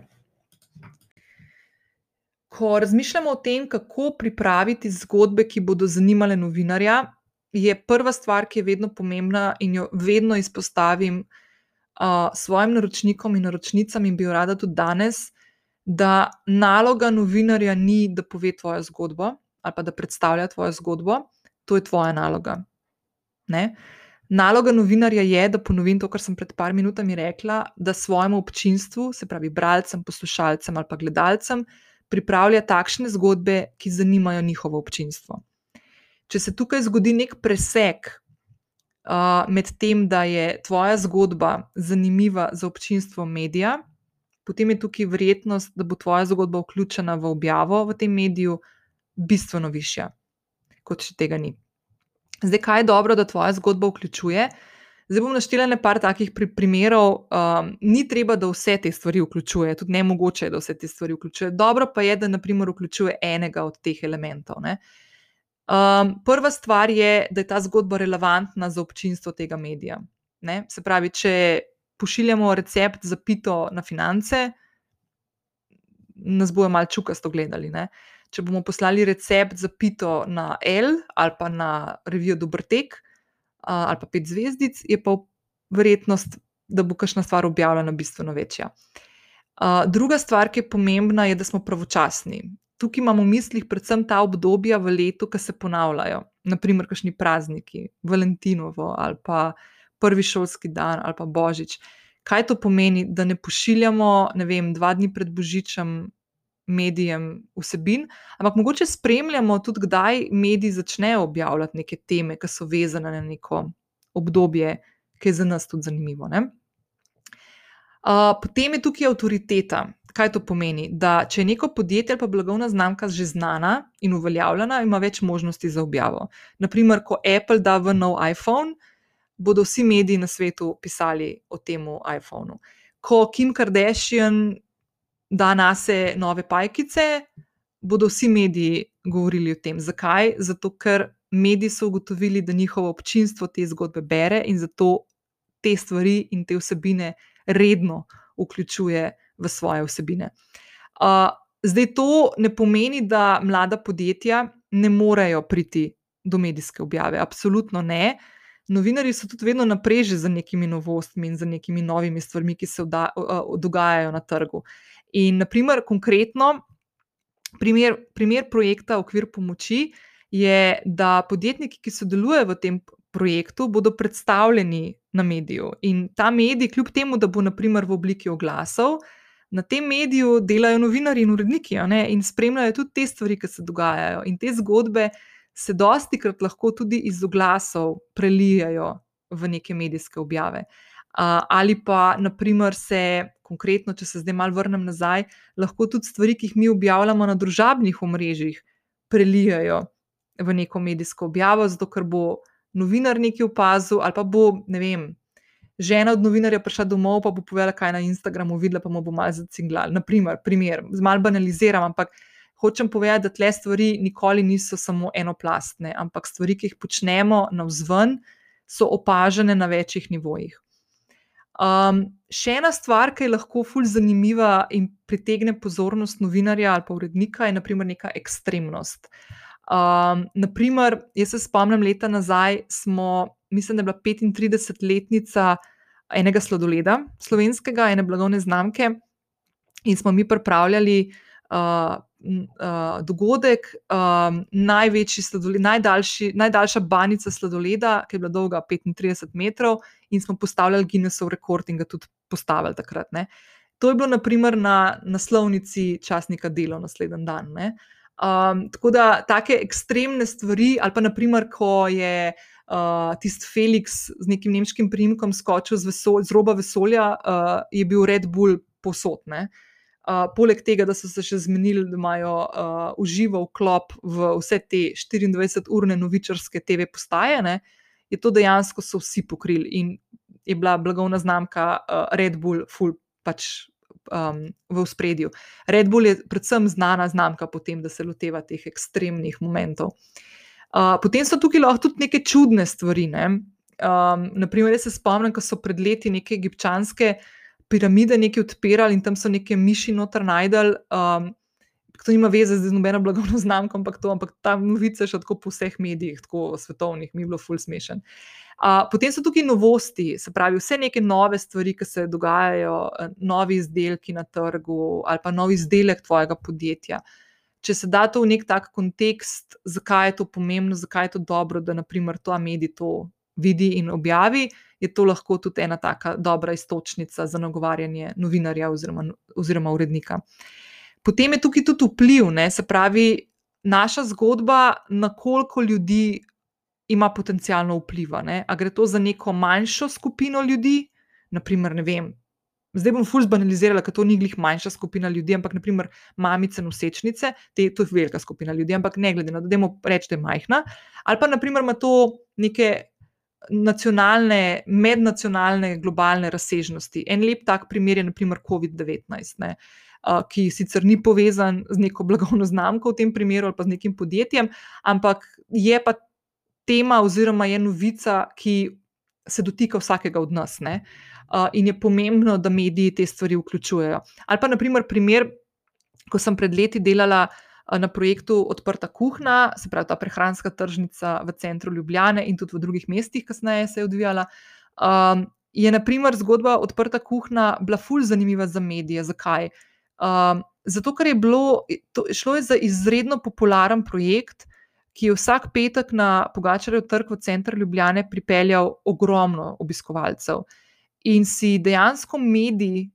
Ko razmišljamo o tem, kako pripraviti zgodbe, ki bodo zanimale novinarja, je prva stvar, ki je vedno pomembna in jo vedno izpostavim uh, svojim naročnikom in naročnicam, in bi jo rada tudi danes, da naloga novinarja ni, da pove tvojo zgodbo ali pa da predstavlja tvojo zgodbo, to je tvoja naloga. Ne? Naloga novinarja je, da ponovim to, kar sem pred par minutami rekla, da svojemu občinstvu, se pravi bralcem, poslušalcem ali pa gledalcem, pripravlja takšne zgodbe, ki zanimajo njihovo občinstvo če se tukaj zgodi nek presek uh, med tem, da je tvoja zgodba zanimiva za občinstvo medija, potem je tukaj verjetnost, da bo tvoja zgodba vključena v objavo v tem mediju, bistveno višja, kot če tega ni. Zdaj, kaj je dobro, da tvoja zgodba vključuje? Zdaj bom naštela nekaj takih pri primerov. Um, ni treba, da vse te stvari vključuje, tudi ne mogoče, da vse te stvari vključuje. Dobro pa je, da naprimer vključuje enega od teh elementov. Uh, Um, prva stvar je, da je ta zgodba relevantna za občinstvo tega medija. Ne? Se pravi, če pošiljamo recept za pito na finance, nas bojo malo čukasto gledali. Ne? Če bomo poslali recept za pito na L ali pa na revijo Dobrtek ali pa pet zvezdic, je pa verjetnost, da bo kakšna stvar objavljena, bistveno večja. Druga stvar, ki je pomembna, je, da smo pravočasni tukaj imamo v mislih predvsem ta obdobja v letu, ki se ponavljajo. Naprimer, kakšni prazniki, Valentinovo ali pa prvi šolski dan ali pa Božič. Kaj to pomeni, da ne pošiljamo, ne vem, dva dni pred Božičem medijem vsebin, ampak mogoče spremljamo tudi, kdaj mediji začnejo objavljati neke teme, ki so vezane na neko obdobje, ki je za nas tudi zanimivo. Uh, potem je tukaj avtoriteta kaj to pomeni? Da če je neko podjetje ali pa blagovna znamka že znana in uveljavljena, ima več možnosti za objavo. Naprimer, ko Apple da v nov iPhone, bodo vsi mediji na svetu pisali o tem iPhonu. Ko Kim Kardashian da na se nove pajkice, bodo vsi mediji govorili o tem. Zakaj? Zato, ker mediji so ugotovili, da njihovo občinstvo te zgodbe bere in zato te stvari in te vsebine redno vključuje v svoje vsebine. Uh, zdaj to ne pomeni, da mlada podjetja ne morejo priti do medijske objave. Absolutno ne. Novinari so tudi vedno napreži za nekimi novostmi in za nekimi novimi stvarmi, ki se vda, uh, dogajajo na trgu. In, naprimer, konkretno, primer, primer projekta Okvir pomoči je, da podjetniki, ki sodelujejo v tem projektu, bodo predstavljeni na mediju. In ta medij, kljub temu, da bo naprimer v obliki oglasov, na tem mediju delajo novinari in uredniki in spremljajo tudi te stvari, ki se dogajajo. In te zgodbe se dosti krat lahko tudi iz oglasov prelijajo v neke medijske objave. Uh, ali pa, naprimer, se konkretno, če se zdaj malo vrnem nazaj, lahko tudi stvari, ki jih mi objavljamo na družabnih omrežjih, prelijajo v neko medijsko objavo, zato ker bo novinar nekaj opazil, ali pa bo, ne vem, žena od novinarja prišla domov, pa bo povedala, kaj na Instagramu videla, pa mu bo malo zacinglala. Naprimer, primer, malo banaliziram, ampak hočem povedati, da tle stvari nikoli niso samo enoplastne, ampak stvari, ki jih počnemo na vzven, so opažene na večjih nivojih. Um, še ena stvar, ki je lahko fulj zanimiva in pritegne pozornost novinarja ali pa urednika, je naprimer neka ekstremnost. Um, naprimer, jaz se spomnim leta nazaj, smo mislim, da je bila 35-letnica enega sladoleda, slovenskega, ene blagovne znamke, in smo mi pripravljali uh, uh, dogodek, um, največji sladoled, najdaljši, najdaljša banica sladoleda, ki je bila dolga 35 metrov, in smo postavljali Guinnessov rekord in ga tudi postavili takrat. Ne. To je bilo naprimer na naslovnici časnika Delo naslednji dan. Um, tako da take ekstremne stvari, ali pa naprimer, ko je uh, tisti Felix z nekim nemškim primkom skočil z, vesol, z roba vesolja, uh, je bil Red Bull posodne. Uh, poleg tega, da so se še zmenili, da imajo uh, užival klop v vse te 24-urne novičarske TV postaje, ne, je to dejansko so vsi pokrili in je bila blagovna znamka uh, Red Bull, full pač um, v spredju. Red Bull je predvsem znana znamka po tem, da se loteva teh ekstremnih momentov. Uh, potem so tukaj lahko tudi neke čudne stvari. Ne? Um, naprimer, jaz se spomnim, ko so pred leti neke egipčanske piramide nekaj odpirali in tam so neke miši noter najdel. Um, To nima veze z nobeno blagovno *laughs* znamko, ampak, to, ampak ta novica je še tako po vseh medijih, tako svetovnih, mi je bilo ful smešen. Uh, potem so tukaj novosti, se pravi, vse neke nove stvari, ki se dogajajo, eh, novi izdelki na trgu ali pa nov izdelek tvojega podjetja. Če se da to v nek tak kontekst, zakaj je to pomembno, zakaj je to dobro, da naprimer to medij to vidi in objavi, je to lahko tudi ena taka dobra istočnica za nagovarjanje novinarja oziroma, oziroma urednika. Potem je tukaj tudi vpliv, ne, se pravi, naša zgodba, na koliko ljudi ima potencialno vpliva. Ne? A gre to za neko manjšo skupino ljudi, naprimer, ne vem. Zdaj bom fulž banalizirala, ker to ni glih manjša skupina ljudi, ampak naprimer mamice nosečnice, te, to je velika skupina ljudi, ampak ne glede na to, da je reč, da je majhna. Ali pa naprimer ima to neke nacionalne, mednacionalne, globalne razsežnosti. En lep tak primer je naprimer COVID-19. Ne? Ki sicer ni povezan z neko blagovno znamko v tem primeru ali pa z nekim podjetjem, ampak je pa tema oziroma je novica, ki se dotika vsakega od nas. Uh, in je pomembno, da mediji te stvari vključujejo. Ali pa, naprimer, primer, ko sem pred leti delala na projektu Odprta kuhna, se pravi ta prehranska tržnica v centru Ljubljane in tudi v drugih mestih, kasneje se je odvijala. Um, je, naprimer, zgodba Odprta kuhna bila fulj zanimiva za medije. Zakaj? Um, zato, ker je bilo, to, šlo je za izredno popularen projekt, ki je vsak petek na Pogačarjev trg v centru Ljubljane pripeljal ogromno obiskovalcev. In si dejansko medij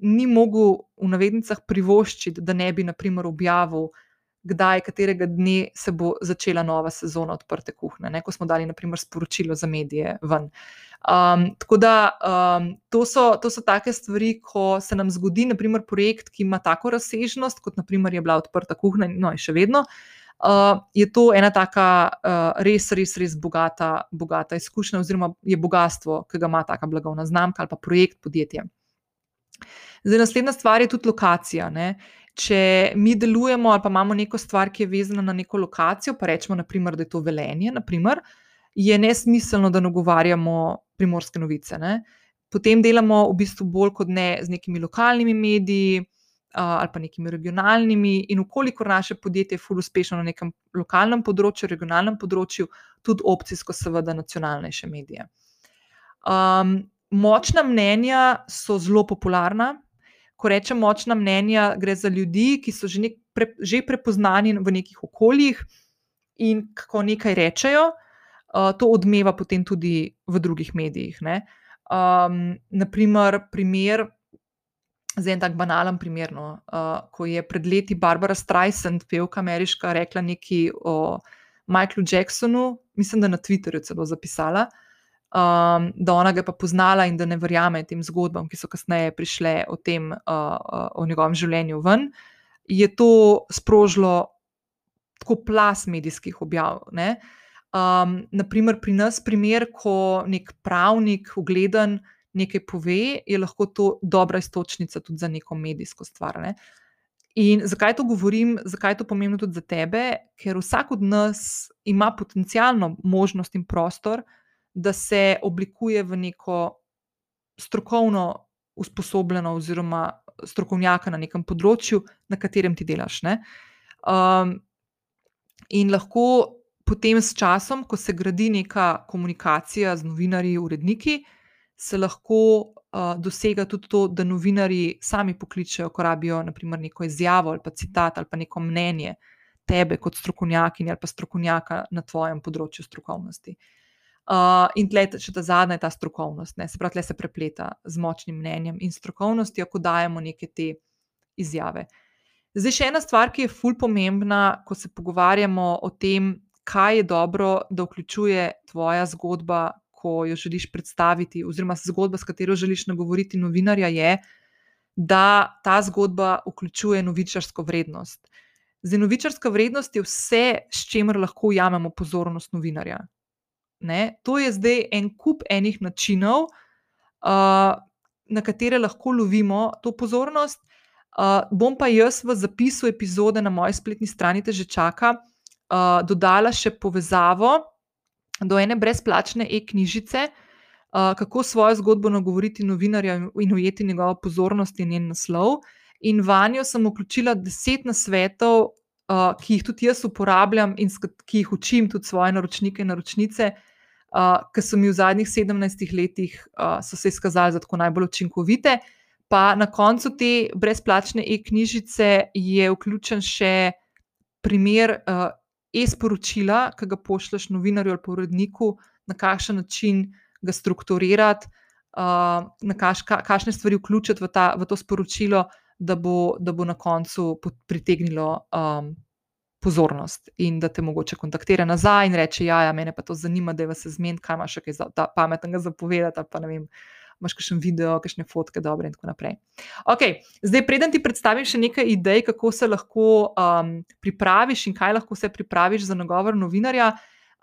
ni mogel v navednicah privoščiti, da ne bi, naprimer, objavil, kdaj, katerega dne se bo začela nova sezona odprte kuhne, ne? ko smo dali, naprimer, sporočilo za medije ven. Um, tako da um, to, so, to so take stvari, ko se nam zgodi, naprimer, projekt, ki ima tako razsežnost, kot naprimer je bila odprta kuhna, no in še vedno. Uh, uh, je to ena taka uh, res, res, res bogata, bogata izkušnja, oziroma je bogatstvo, ki ga ima ta blagovna znamka ali pa projekt podjetja. Zdaj, naslednja stvar je tudi lokacija. Ne? Če mi delujemo ali pa imamo neko stvar, ki je vezana na neko lokacijo, pa rečemo, naprimer, da je to velenje, naprimer, je nesmiselno, da nagovarjamo primorske novice. Ne? Potem delamo v bistvu bolj kot ne z nekimi lokalnimi mediji, ali pa nekimi regionalnimi, in ukolikor naše podjetje je fully uspešno na nekem lokalnem področju, regionalnem področju, tudi opcijsko, seveda, nacionalnejše medije. Um, močna mnenja so zelo popularna. Ko rečem močna mnenja, gre za ljudi, ki so že, nek, pre, že prepoznani v nekih okoljih in ko nekaj rečejo, uh, to odmeva potem tudi v drugih medijih. Um, naprimer, primer Zdaj, en tak banalen primer. No. Uh, ko je pred leti Barbara Streisand, pevka ameriška, rekla nekaj o Michaelu Jacksonu, mislim, da na Twitterju celo zapisala, um, da ona ga je pa poznala in da ne verjame tem zgodbam, ki so kasneje prišle o tem, uh, uh, o njegovem življenju ven, je to sprožilo tako plas medijskih objav. Um, naprimer, pri nas primer, ko nek pravnik, ugleden, nekaj pove, je lahko to dobra istočnica tudi za neko medijsko stvar. Ne? In zakaj to govorim, zakaj je to pomembno tudi za tebe? Ker vsak od nas ima potencialno možnost in prostor, da se oblikuje v neko strokovno usposobljeno, oziroma strokovnjaka na nekem področju, na katerem ti delaš. Um, in lahko potem s časom, ko se gradi neka komunikacija z novinarji, uredniki, uh, se lahko uh, dosega tudi to, da novinari sami pokličejo, ko rabijo naprimer, neko izjavo ali pa citat ali pa neko mnenje tebe kot strokovnjakinja ali pa strokovnjaka na tvojem področju strokovnosti. Uh, in tle, še ta zadnja je ta strokovnost, ne? se pravi, tle se prepleta z močnim mnenjem in strokovnostjo, ko dajemo neke te izjave. Zdaj, še ena stvar, ki je fulj pomembna, ko se pogovarjamo o tem, kaj je dobro, da vključuje tvoja zgodba, ko jo želiš predstaviti, oziroma zgodba, s katero želiš nagovoriti novinarja, je, da ta zgodba vključuje novičarsko vrednost. Zdaj, novičarska vrednost je vse, s čimer lahko ujamemo pozornost novinarja. Ne? To je zdaj en kup enih načinov, uh, na katere lahko lovimo to pozornost. Uh, bom pa jaz v zapisu epizode na moji spletni strani, te že čaka, uh, dodala še povezavo do ene brezplačne e-knjižice, uh, kako svojo zgodbo nagovoriti novinarja in ujeti njegovo pozornost in njen naslov. In vanjo sem vključila deset nasvetov, uh, ki jih tudi jaz uporabljam in ki jih učim tudi svoje naročnike in naročnice, uh, ki so mi v zadnjih 17 letih uh, se izkazali za tako najbolj učinkovite. Pa na koncu te brezplačne e-knjižice je vključen še primer uh, e-sporočila, ki ga pošlješ novinarju ali uredniku, na kakšen način ga strukturirati, uh, na kaš, ka, kakšne stvari vključiti v, ta, v to sporočilo, da bo, da bo na koncu pritegnilo um, pozornost in da te mogoče kontaktira nazaj in reče: Ja, ja mene pa to zanima, da je vas zmen, kaj imaš še kaj za, pametnega zapovedati. Pa ne vem. Máš kakšen video, kakšne fotke, dobre, in tako naprej. Okay, zdaj, preden ti predstavim še nekaj idej, kako se lahko um, pripraviš in kaj lahko se pripraviš za nagovor novinarja,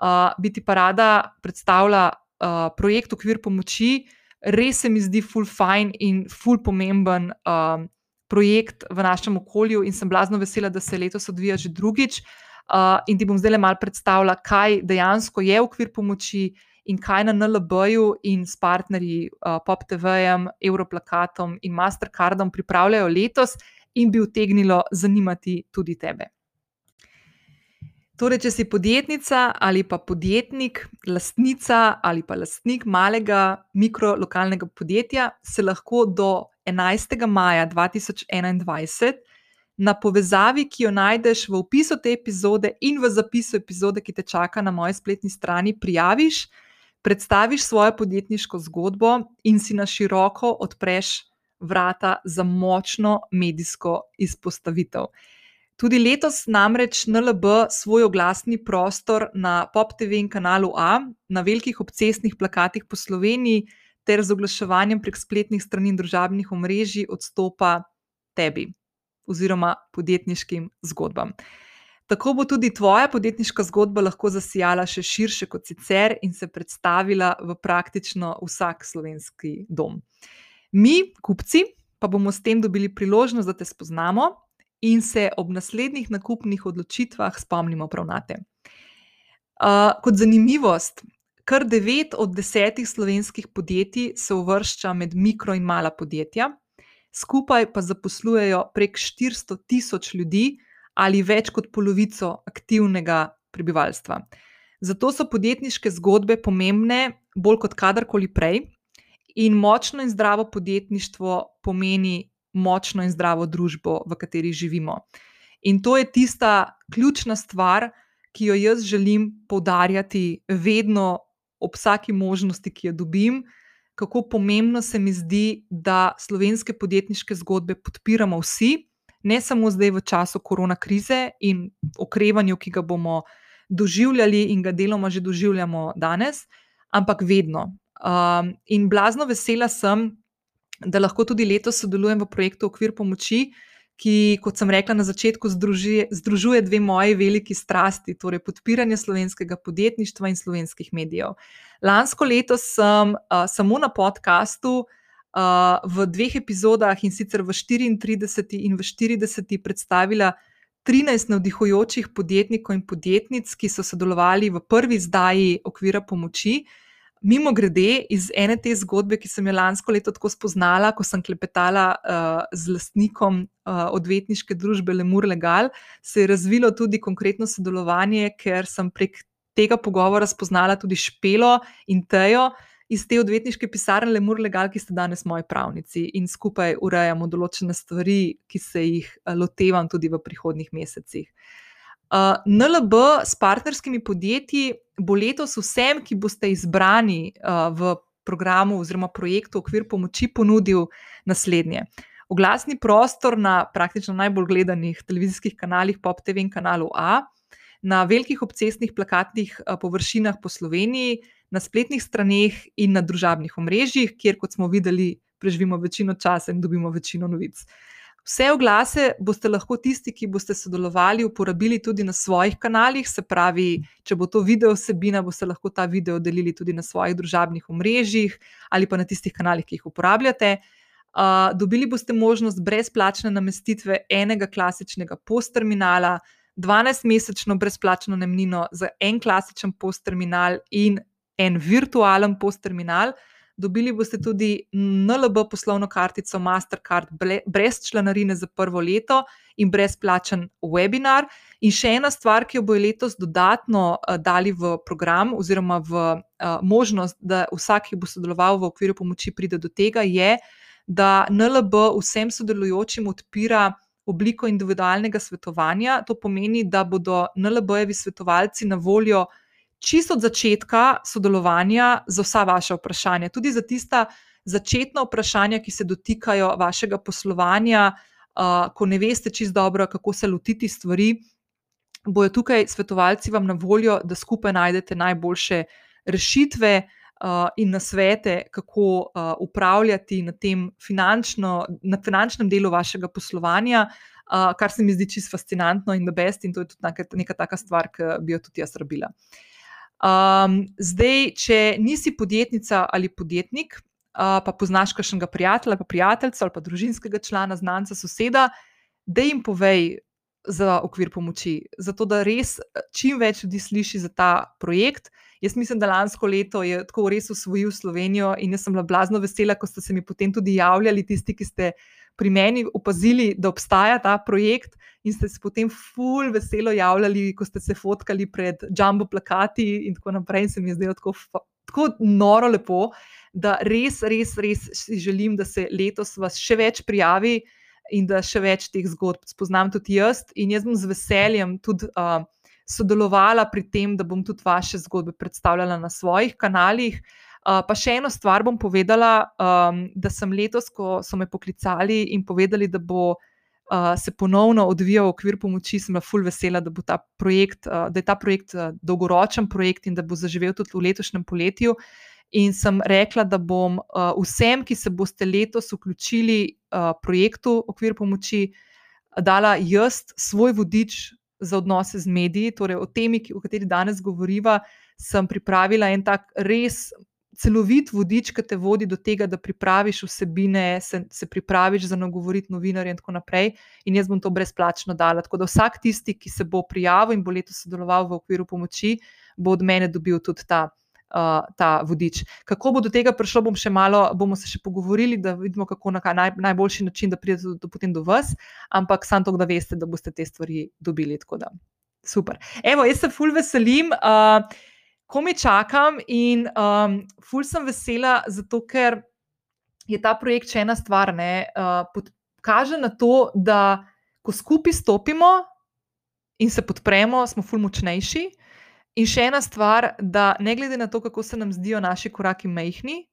uh, bi ti pa rada predstavila uh, projekt Okvir pomoči. Res se mi zdi full fine in full pomemben um, projekt v našem okolju, in sem blazno vesela, da se letos odvija že drugič. Uh, in ti bom zdaj le malo predstavila, kaj dejansko je okvir pomoči in kaj na NLB-ju in s partnerji uh, PopTV-jem, Europlakatom in Mastercardom pripravljajo letos in bi utegnilo zanimati tudi tebe. Torej, če si podjetnica ali pa podjetnik, lastnica ali pa lastnik malega mikrolokalnega podjetja, se lahko do 11. maja 2021 na povezavi, ki jo najdeš v opisu te epizode in v zapisu epizode, ki te čaka na moji spletni strani, prijaviš, predstaviš svojo podjetniško zgodbo in si na široko odpreš vrata za močno medijsko izpostavitev. Tudi letos namreč NLB svoj oglasni prostor na PopTV in kanalu A, na velikih obcestnih plakatih po Sloveniji, ter z oglaševanjem prek spletnih strani in družabnih omrežij odstopa tebi oziroma podjetniškim zgodbam. Tako bo tudi tvoja podjetniška zgodba lahko zasijala še širše kot sicer in se predstavila v praktično vsak slovenski dom. Mi, kupci, pa bomo s tem dobili priložnost, da te spoznamo in se ob naslednjih nakupnih odločitvah spomnimo prav na te. Uh, kot zanimivost, Kar devet od desetih slovenskih podjetij se uvršča med mikro in mala podjetja, skupaj pa zaposlujejo prek 400 tisoč ljudi ali več kot polovico aktivnega prebivalstva. Zato so podjetniške zgodbe pomembne bolj kot kadarkoli prej, in močno in zdravo podjetništvo pomeni močno in zdravo družbo, v kateri živimo. In to je tista ključna stvar, ki jo jaz želim poudarjati vedno ob vsaki možnosti, ki jo dobim, kako pomembno se mi zdi, da slovenske podjetniške zgodbe podpiramo vsi, ne samo zdaj v času korona krize in okrevanju, ki ga bomo doživljali in ga deloma že doživljamo danes, ampak vedno. Um, in blazno vesela sem, da lahko tudi letos sodelujem v projektu Okvir pomoči, ki, kot sem rekla na začetku, združuje, združuje dve moji veliki strasti, torej podpiranje slovenskega podjetništva in slovenskih medijev. Lansko leto sem uh, samo na podkastu uh, v dveh epizodah in sicer v 34 in v 40 predstavila 13 navdihujočih podjetnikov in podjetnic, ki so sodelovali v prvi izdaji okvira pomoči. Mimo grede, iz ene te zgodbe, ki sem jo lansko leto tako spoznala, ko sem klepetala uh, z lastnikom uh, odvetniške družbe Lemur Legal, se je razvilo tudi konkretno sodelovanje, ker sem prek tega pogovora spoznala tudi Špelo in Tejo iz te odvetniške pisarne Lemur Legal, ki ste danes moji pravnici in skupaj urejamo določene stvari, ki se jih lotevam tudi v prihodnih mesecih. Uh, NLB s partnerskimi podjetji bo letos vsem, ki boste izbrani uh, v programu oziroma projektu Okvir pomoči, ponudil naslednje. Oglasni prostor na praktično najbolj gledanih televizijskih kanalih, Pop TV in kanalu A, na velikih obcestnih plakatnih površinah po Sloveniji, na spletnih straneh in na družabnih omrežjih, kjer, kot smo videli, preživimo večino časa in dobimo večino novic. Vse oglase boste lahko tisti, ki boste sodelovali, uporabili tudi na svojih kanalih, se pravi, če bo to video vsebina, boste lahko ta video delili tudi na svojih družabnih omrežjih ali pa na tistih kanalih, ki jih uporabljate. Uh, dobili boste možnost brezplačne namestitve enega klasičnega postterminala, 12-mesečno brezplačno najemnino za en klasičen postterminal in en virtualen postterminal. Dobili boste tudi NLB poslovno kartico Mastercard brez članarine za prvo leto in brezplačen webinar. In še ena stvar, ki jo bojo letos dodatno uh, dali v program, oziroma v uh, možnost, da vsak, ki bo sodeloval v okviru pomoči, pride do tega, je, da NLB vsem sodelujočim odpira obliko individualnega svetovanja. To pomeni, da bodo NLB-jevi svetovalci na voljo čisto od začetka sodelovanja za vsa vaša vprašanja, tudi za tista začetna vprašanja, ki se dotikajo vašega poslovanja, uh, ko ne veste čisto dobro, kako se lotiti stvari. Bojo tukaj svetovalci vam na voljo, da skupaj najdete najboljše rešitve uh, in nasvete, kako uh, upravljati na tem finančno, na finančnem delu vašega poslovanja, uh, kar se mi zdi čisto fascinantno in da best, in to je tudi neka, neka taka stvar, ki bi jo tudi jaz rabila. Uh, Um, zdaj, če nisi podjetnica ali podjetnik, uh, pa poznaš kakšnega prijatelja, pa prijateljico ali pa družinskega člana, znanca, soseda, da jim povej za okvir pomoči, zato da res čim več ljudi sliši za ta projekt. Jaz mislim, da lansko leto je tako res usvojil Slovenijo in jaz sem bila blazno vesela, ko ste se mi potem tudi javljali, tisti, ki ste pri meni opazili, da obstaja ta projekt, in ste se potem ful veselo javljali, ko ste se fotkali pred jumbo plakati in tako naprej. In se mi je zdelo tako, tako noro lepo, da res, res, res si želim, da se letos vas še več prijavi in da še več teh zgodb spoznam tudi jaz. In jaz bom z veseljem tudi. Uh, Sodelovala pri tem, da bom tudi vaše zgodbe predstavljala na svojih kanalih, uh, Uh, pa še eno stvar bom povedala, um, da sem letos, ko so me poklicali in povedali, da bo uh, se ponovno odvijal okvir pomoči, sem bila ful vesela, da, projekt, uh, da je ta projekt uh, dolgoročen projekt in da bo zaživel tudi v letošnjem poletju. In sem rekla, da bom uh, vsem, ki se boste letos vključili uh, projektu okvir pomoči, dala jaz svoj vodič za odnose z mediji, torej o temi, o kateri danes govoriva. Sem pripravila en tak res celovit vodič, ki te vodi do tega, da pripraviš vsebine, se, se pripraviš za nagovoriti novinarje in tako naprej. In jaz bom to brezplačno dala. Tako da vsak tisti, ki se bo prijavil in bo letos sodeloval v okviru pomoči, bo od mene dobil tudi ta. Uh, ta vodič. Kako bo do tega prišlo, bom še malo, bomo se še pogovorili, da vidimo, kako na naj, najboljši način, da pridete do, do, do, do vas, ampak samo to, da veste, da boste te stvari dobili. Da, super. Evo, jaz se fulj veselim. Uh, ko mi čakam in um, ful sem vesela, zato ker je ta projekt še ena stvar, ki uh, kaže na to, da ko skupaj stopimo in se podpremo, smo ful močnejši. In še ena stvar, da ne glede na to, kako se nam zdijo naši koraki mehki,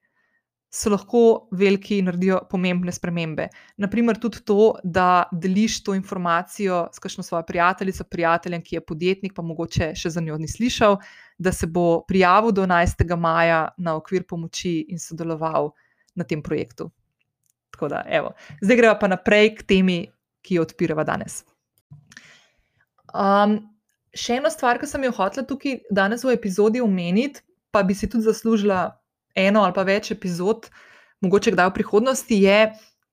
so lahko veliki in naredijo pomembne spremembe. Naprimer, tudi to, da deliš to informacijo s kakšno svojo prijateljico, prijateljem, ki je podjetnik, pa mogoče še za njo ni slišal, da se bo prijavil do 11. maja na okvir pomoči in sodeloval na tem projektu. Da, Zdaj gremo pa naprej k temi, ki jo odpiramo danes. Um, še ena stvar, ki sem jo hotela tukaj danes v epizodi omeniti, pa bi si tudi zaslužila eno ali pa več epizod, mogoče kdaj v prihodnosti, je,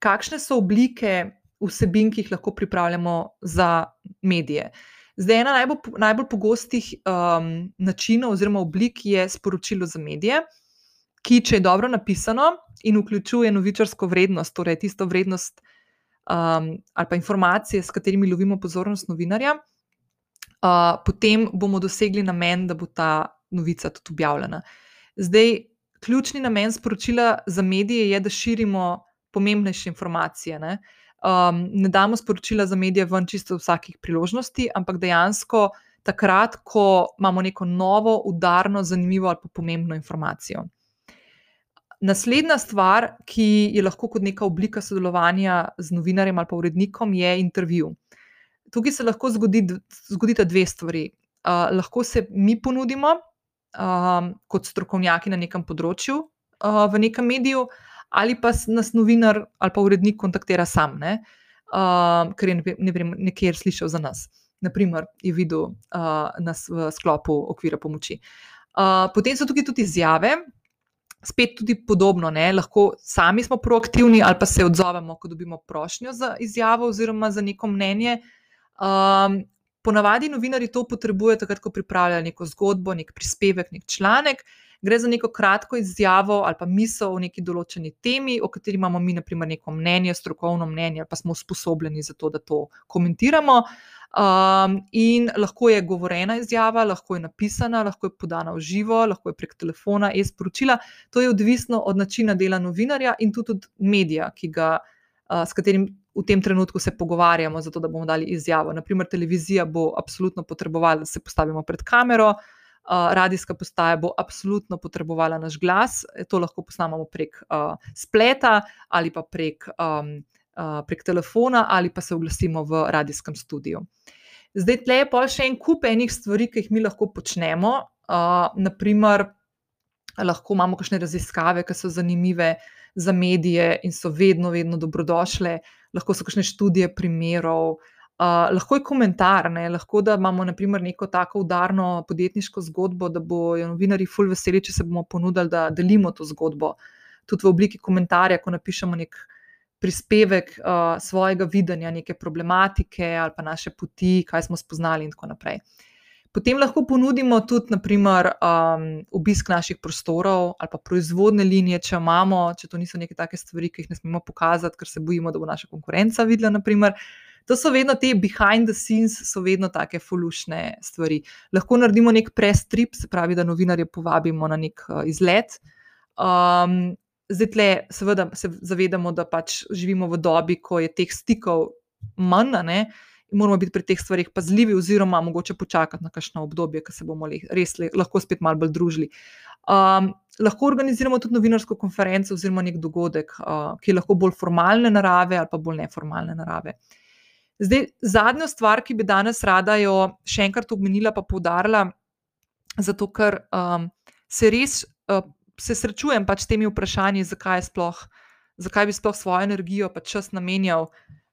kakšne so oblike vsebin, ki jih lahko pripravljamo za medije. Zdaj, ena najbolj, najbolj pogostih um, načinov oziroma oblik je sporočilo za medije, ki, če je dobro napisano in vključuje novičarsko vrednost, torej tisto vrednost um, ali pa informacije, s katerimi lovimo pozornost novinarja, uh, potem bomo dosegli namen, da bo ta novica tudi objavljena. Zdaj, ključni namen sporočila za medije je, da širimo pomembnejše informacije. Ne, um, ne damo sporočila za medije ven čisto vsakih priložnosti, ampak dejansko takrat, ko imamo neko novo, udarno, zanimivo ali pa pomembno informacijo. Naslednja stvar, ki je lahko kot neka oblika sodelovanja z novinarjem ali pa urednikom, je intervju. Tukaj se lahko zgodi, zgodita dve stvari. uh, lahko se mi ponudimo um, kot strokovnjaki na nekem področju uh, v nekem mediju, ali pa nas novinar ali pa urednik kontaktira sam, ne? Uh, ker je ne, ne vem, nekje slišal za nas. Naprimer, je videl uh, nas v sklopu okvira pomoči. Uh, potem so tukaj tudi izjave, spet tudi podobno, ne? lahko sami smo proaktivni ali pa se odzovemo, ko dobimo prošnjo za izjavo oziroma za neko mnenje. Um, ponavadi novinari to potrebujejo, takrat, ko pripravljajo neko zgodbo, nek prispevek, nek članek. Gre za neko kratko izjavo ali pa misel o neki določeni temi, o kateri imamo mi, na primer, neko mnenje, strokovno mnenje, pa smo usposobljeni za to, da to komentiramo. Um, in lahko je govorjena izjava, lahko je napisana, lahko je podana v živo, lahko je prek telefona, e-sporočila. To je odvisno od načina dela novinarja in tudi od medija, ga, uh, s katerim v tem trenutku se pogovarjamo, zato da bomo dali izjavo. Naprimer, televizija bo absolutno potrebovala, da se postavimo pred kamero, uh, radijska postaja bo absolutno potrebovala naš glas, to lahko posnamemo prek uh, spleta ali pa prek, um, uh, prek telefona ali pa se oglasimo v radijskem studiu. Zdaj, tle je pa še en kup enih stvari, ki jih mi lahko počnemo. Uh, naprimer, lahko imamo kakšne raziskave, ki so zanimive za medije in so vedno, vedno dobrodošle. Lahko so kakšne študije primerov, uh, lahko je komentar, ne? lahko da imamo naprimer, neko tako udarno podjetniško zgodbo, da bojo novinari ful veseli, če se bomo ponudili, da delimo to zgodbo. Tudi v obliki komentarja, ko napišemo nek prispevek uh, svojega videnja, neke problematike ali pa naše poti, kaj smo spoznali, in tako naprej. Uh, Potem lahko ponudimo tudi, naprimer, um, obisk naših prostorov ali pa proizvodne linije, če imamo, če to niso neke take stvari, ki jih ne smemo pokazati, ker se bojimo, da bo naša konkurenca videla. Naprimer. To so vedno te behind the scenes, so vedno take fulušne stvari. Lahko naredimo nek press trip, se pravi, da novinarje povabimo na nek uh, izlet. Um, zdaj, tle, seveda, se zavedamo, da pač živimo v dobi, ko je teh stikov manj. Ne? Moramo biti pri teh stvarih pazljivi, oziroma mogoče počakati na kakšno obdobje, ki se bomo res lahko spet malo bolj družili. Um, lahko organiziramo tudi novinarsko konferenco oziroma nek dogodek, uh, ki je lahko bolj formalne narave ali pa bolj neformalne narave. Zdaj, zadnja stvar, ki bi danes rada jo še enkrat omenila, pa poudarila, zato ker um, se res uh, se srečujem pač s temi vprašanji, zakaj, sploh, zakaj bi sploh svojo energijo pa čas namenjal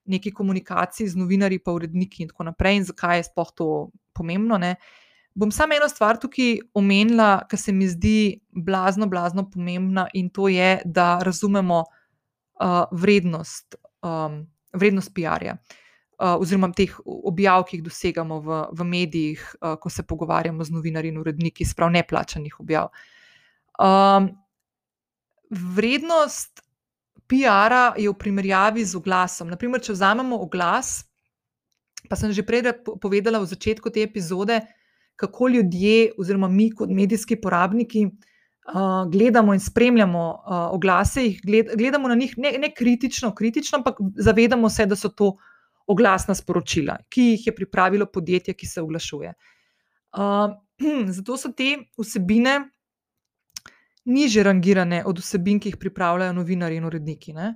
neki komunikaciji z novinarji, pa uredniki in tako naprej, in zakaj je sploh to pomembno. Ne? Bom samo eno stvar tukaj omenila, ki se mi zdi blazno, blazno pomembna, in to je, da razumemo uh, vrednost, um, vrednost PR-ja. Uh, oziroma, teh objav, ki jih dosegamo v, v medijih, uh, ko se pogovarjamo z novinarji in uredniki, sprav neplačanih objav. Um, vrednost PR-a je v primerjavi z oglasom. Naprimer, če vzamemo oglas, pa sem že prej povedala v začetku te epizode, kako ljudje, oziroma mi kot medijski porabniki, uh, gledamo in spremljamo uh, oglase, jih gled, gledamo na njih ne, ne kritično, kritično, ampak zavedamo se, da so to oglasna sporočila, ki jih je pripravilo podjetje, ki se oglašuje. Uh, *clears throat* zato so te vsebine niže rangirane od vsebin, ki jih pripravljajo novinari in uredniki. Ne?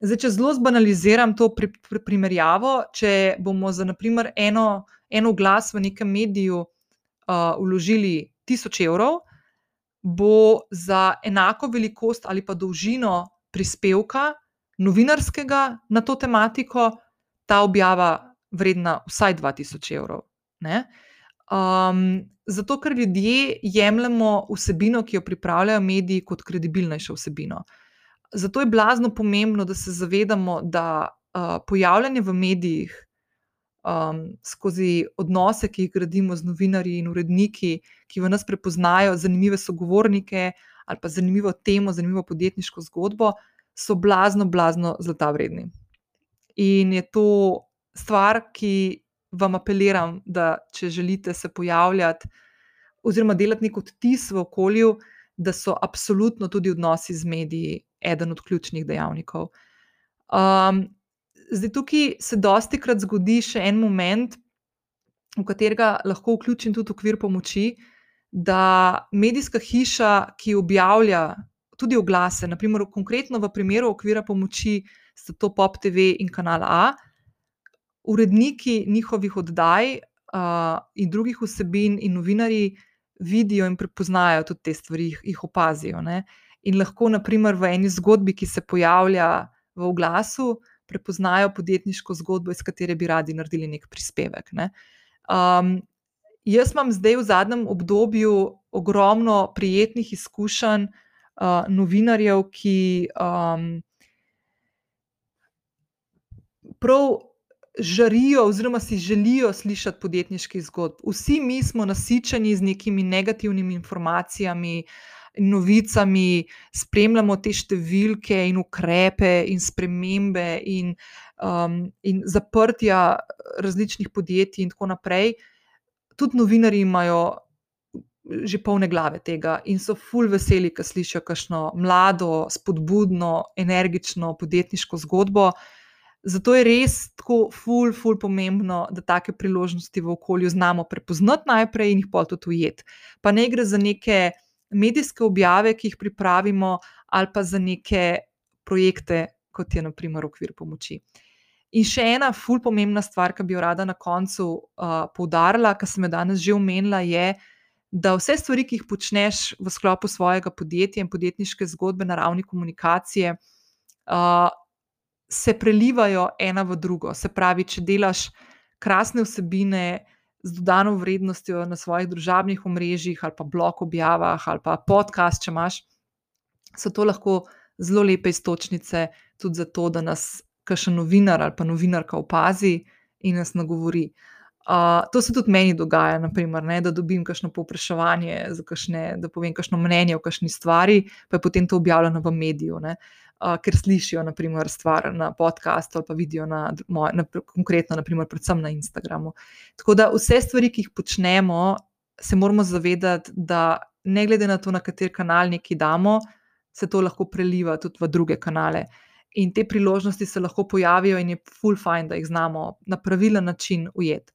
Zdaj, če zelo zbanaliziram to pri, pri, primerjavo, če bomo za naprimer, eno, eno glas v nekem mediju uh, vložili tisoč evrov, bo za enako velikost ali pa dolžino prispevka novinarskega na to tematiko ta objava vredna vsaj 2000 evrov. Ne? Um, zato, ker ljudje jemljemo vsebino, ki jo pripravljajo mediji, kot kredibilnejšo vsebino. Zato je blazno pomembno, da se zavedamo, da uh, pojavljanje v medijih um, skozi odnose, ki jih gradimo z novinarji in uredniki, ki v nas prepoznajo zanimive sogovornike ali pa zanimivo temo, zanimivo podjetniško zgodbo, so blazno, blazno zlata vredni. In je to stvar, ki vam apeliram, da če želite se pojavljati oziroma delati nek odtis v okolju, da so absolutno tudi odnosi z mediji eden od ključnih dejavnikov. Um, zdaj, tukaj se dosti krat zgodi še en moment, v katerega lahko vključim tudi okvir pomoči, da medijska hiša, ki objavlja tudi oglase, naprimer, konkretno v primeru okvira pomoči, sta to Pop TV in Kanal A uredniki njihovih oddaj uh, in drugih vsebin, in novinari vidijo in prepoznajo tudi te stvari, jih opazijo. Ne? In lahko, naprimer, v eni zgodbi, ki se pojavlja v oglasu, prepoznajo podjetniško zgodbo, iz katere bi radi naredili nek prispevek. Ne? Um, jaz imam zdaj v zadnjem obdobju ogromno prijetnih izkušenj uh, novinarjev, ki um, prav žarijo, oziroma si želijo slišati podjetniški zgodb. Vsi mi smo nasičeni z nekimi negativnimi informacijami. Novicami spremljamo te številke, in ukrepe, in spremembe, in, um, in zaprtja različnih podjetij, in tako naprej. Tudi novinari imajo že polne glave tega in so fulj veseli, ko slišijo kakšno mlado, spodbudno, energično podjetniško zgodbo. Zato je res tako, ful, ful, pomembno, da take priložnosti v okolju znamo prepoznati najprej in jih pa tudi ujeti. Pa ne gre za neke medijske objave, ki jih pripravimo, ali pa za neke projekte, kot je naprimer okvir pomoči. In še ena ful, pomembna stvar, ki bi jo rada na koncu uh, poudarila, kar sem jo danes že omenila, je, da vse stvari, ki jih počneš v sklopu svojega podjetja in podjetniške zgodbe na ravni komunikacije. Uh, se prelivajo ena v drugo. Se pravi, če delaš krasne vsebine z dodano vrednostjo na svojih družabnih omrežjih, ali pa blog objavah, ali pa podcast, če imaš, so to lahko zelo lepe istočnice tudi za to, da nas kakšen novinar ali pa novinarka opazi in nas nagovori. Uh, to se tudi meni dogaja, naprimer, ne, da dobim kakšno povpraševanje, kakšne, da povem kakšno mnenje o kakšni stvari, pa je potem to objavljeno v mediju. Uh, uh, ker slišijo naprimer, stvar na podkastu ali pa vidijo na, na, konkretno, naprimer, predvsem na Instagramu. Tako da vse stvari, ki jih počnemo, se moramo zavedati, da ne glede na to, na kater kanal nekaj damo, se to lahko preliva tudi v druge kanale. In te priložnosti se lahko pojavijo, in je full fine, da jih znamo na pravilen način ujeti.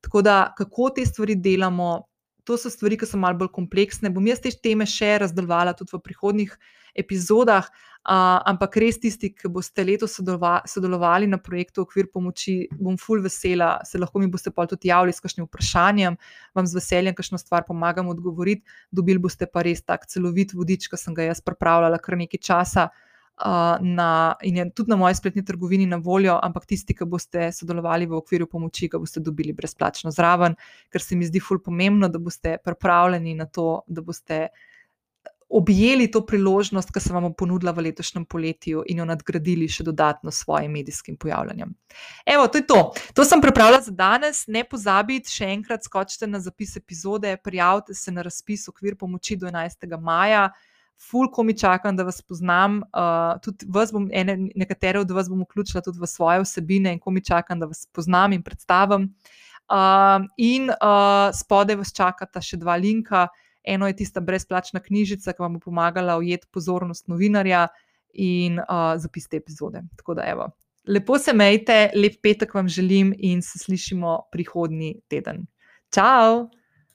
Tako da, kako te stvari delamo, to so stvari, ki so malce bolj kompleksne. Bom jaz te teme še razdelovala tudi v prihodnih epizodah, Uh, ampak res tisti, ki boste letos sodelovali na projektu Okvir pomoči, bom ful vesela, se lahko mi boste pa tudi javili s kakšnim vprašanjem, vam z veseljem kakšno stvar pomagam odgovoriti. Dobili boste pa res tak celovit vodič, ki sem ga jaz pripravljala kar nekaj časa uh, na, in je tudi na moji spletni trgovini na voljo, ampak tisti, ki boste sodelovali v okviru pomoči, ga boste dobili brezplačno zraven, ker se mi zdi ful pomembno, da boste pripravljeni na to, da boste objeli to priložnost, ki se vam ponudila v letošnjem poletju in jo nadgradili še dodatno s svojim medijskim pojavljanjem. Evo, to je to. To sem pripravila za danes. Ne pozabite, še enkrat skočite na zapis epizode, prijavite se na razpis okvir pomoči do 11. maja. Ful, ko mi čakam, da vas poznam. Uh, tudi vas bom, ene, nekatere od vas bom vključila tudi v svoje vsebine, in ko mi čakam, da vas poznam in predstavim. Uh, in uh, spodaj vas čakata še dva linka. Eno je tista brezplačna knjižica, ki vam bo pomagala ujeti pozornost novinarja in uh, zapis te epizode. Tako da, evo. lepo se mejte, lep petek vam želim in se slišimo prihodnji teden. Ciao!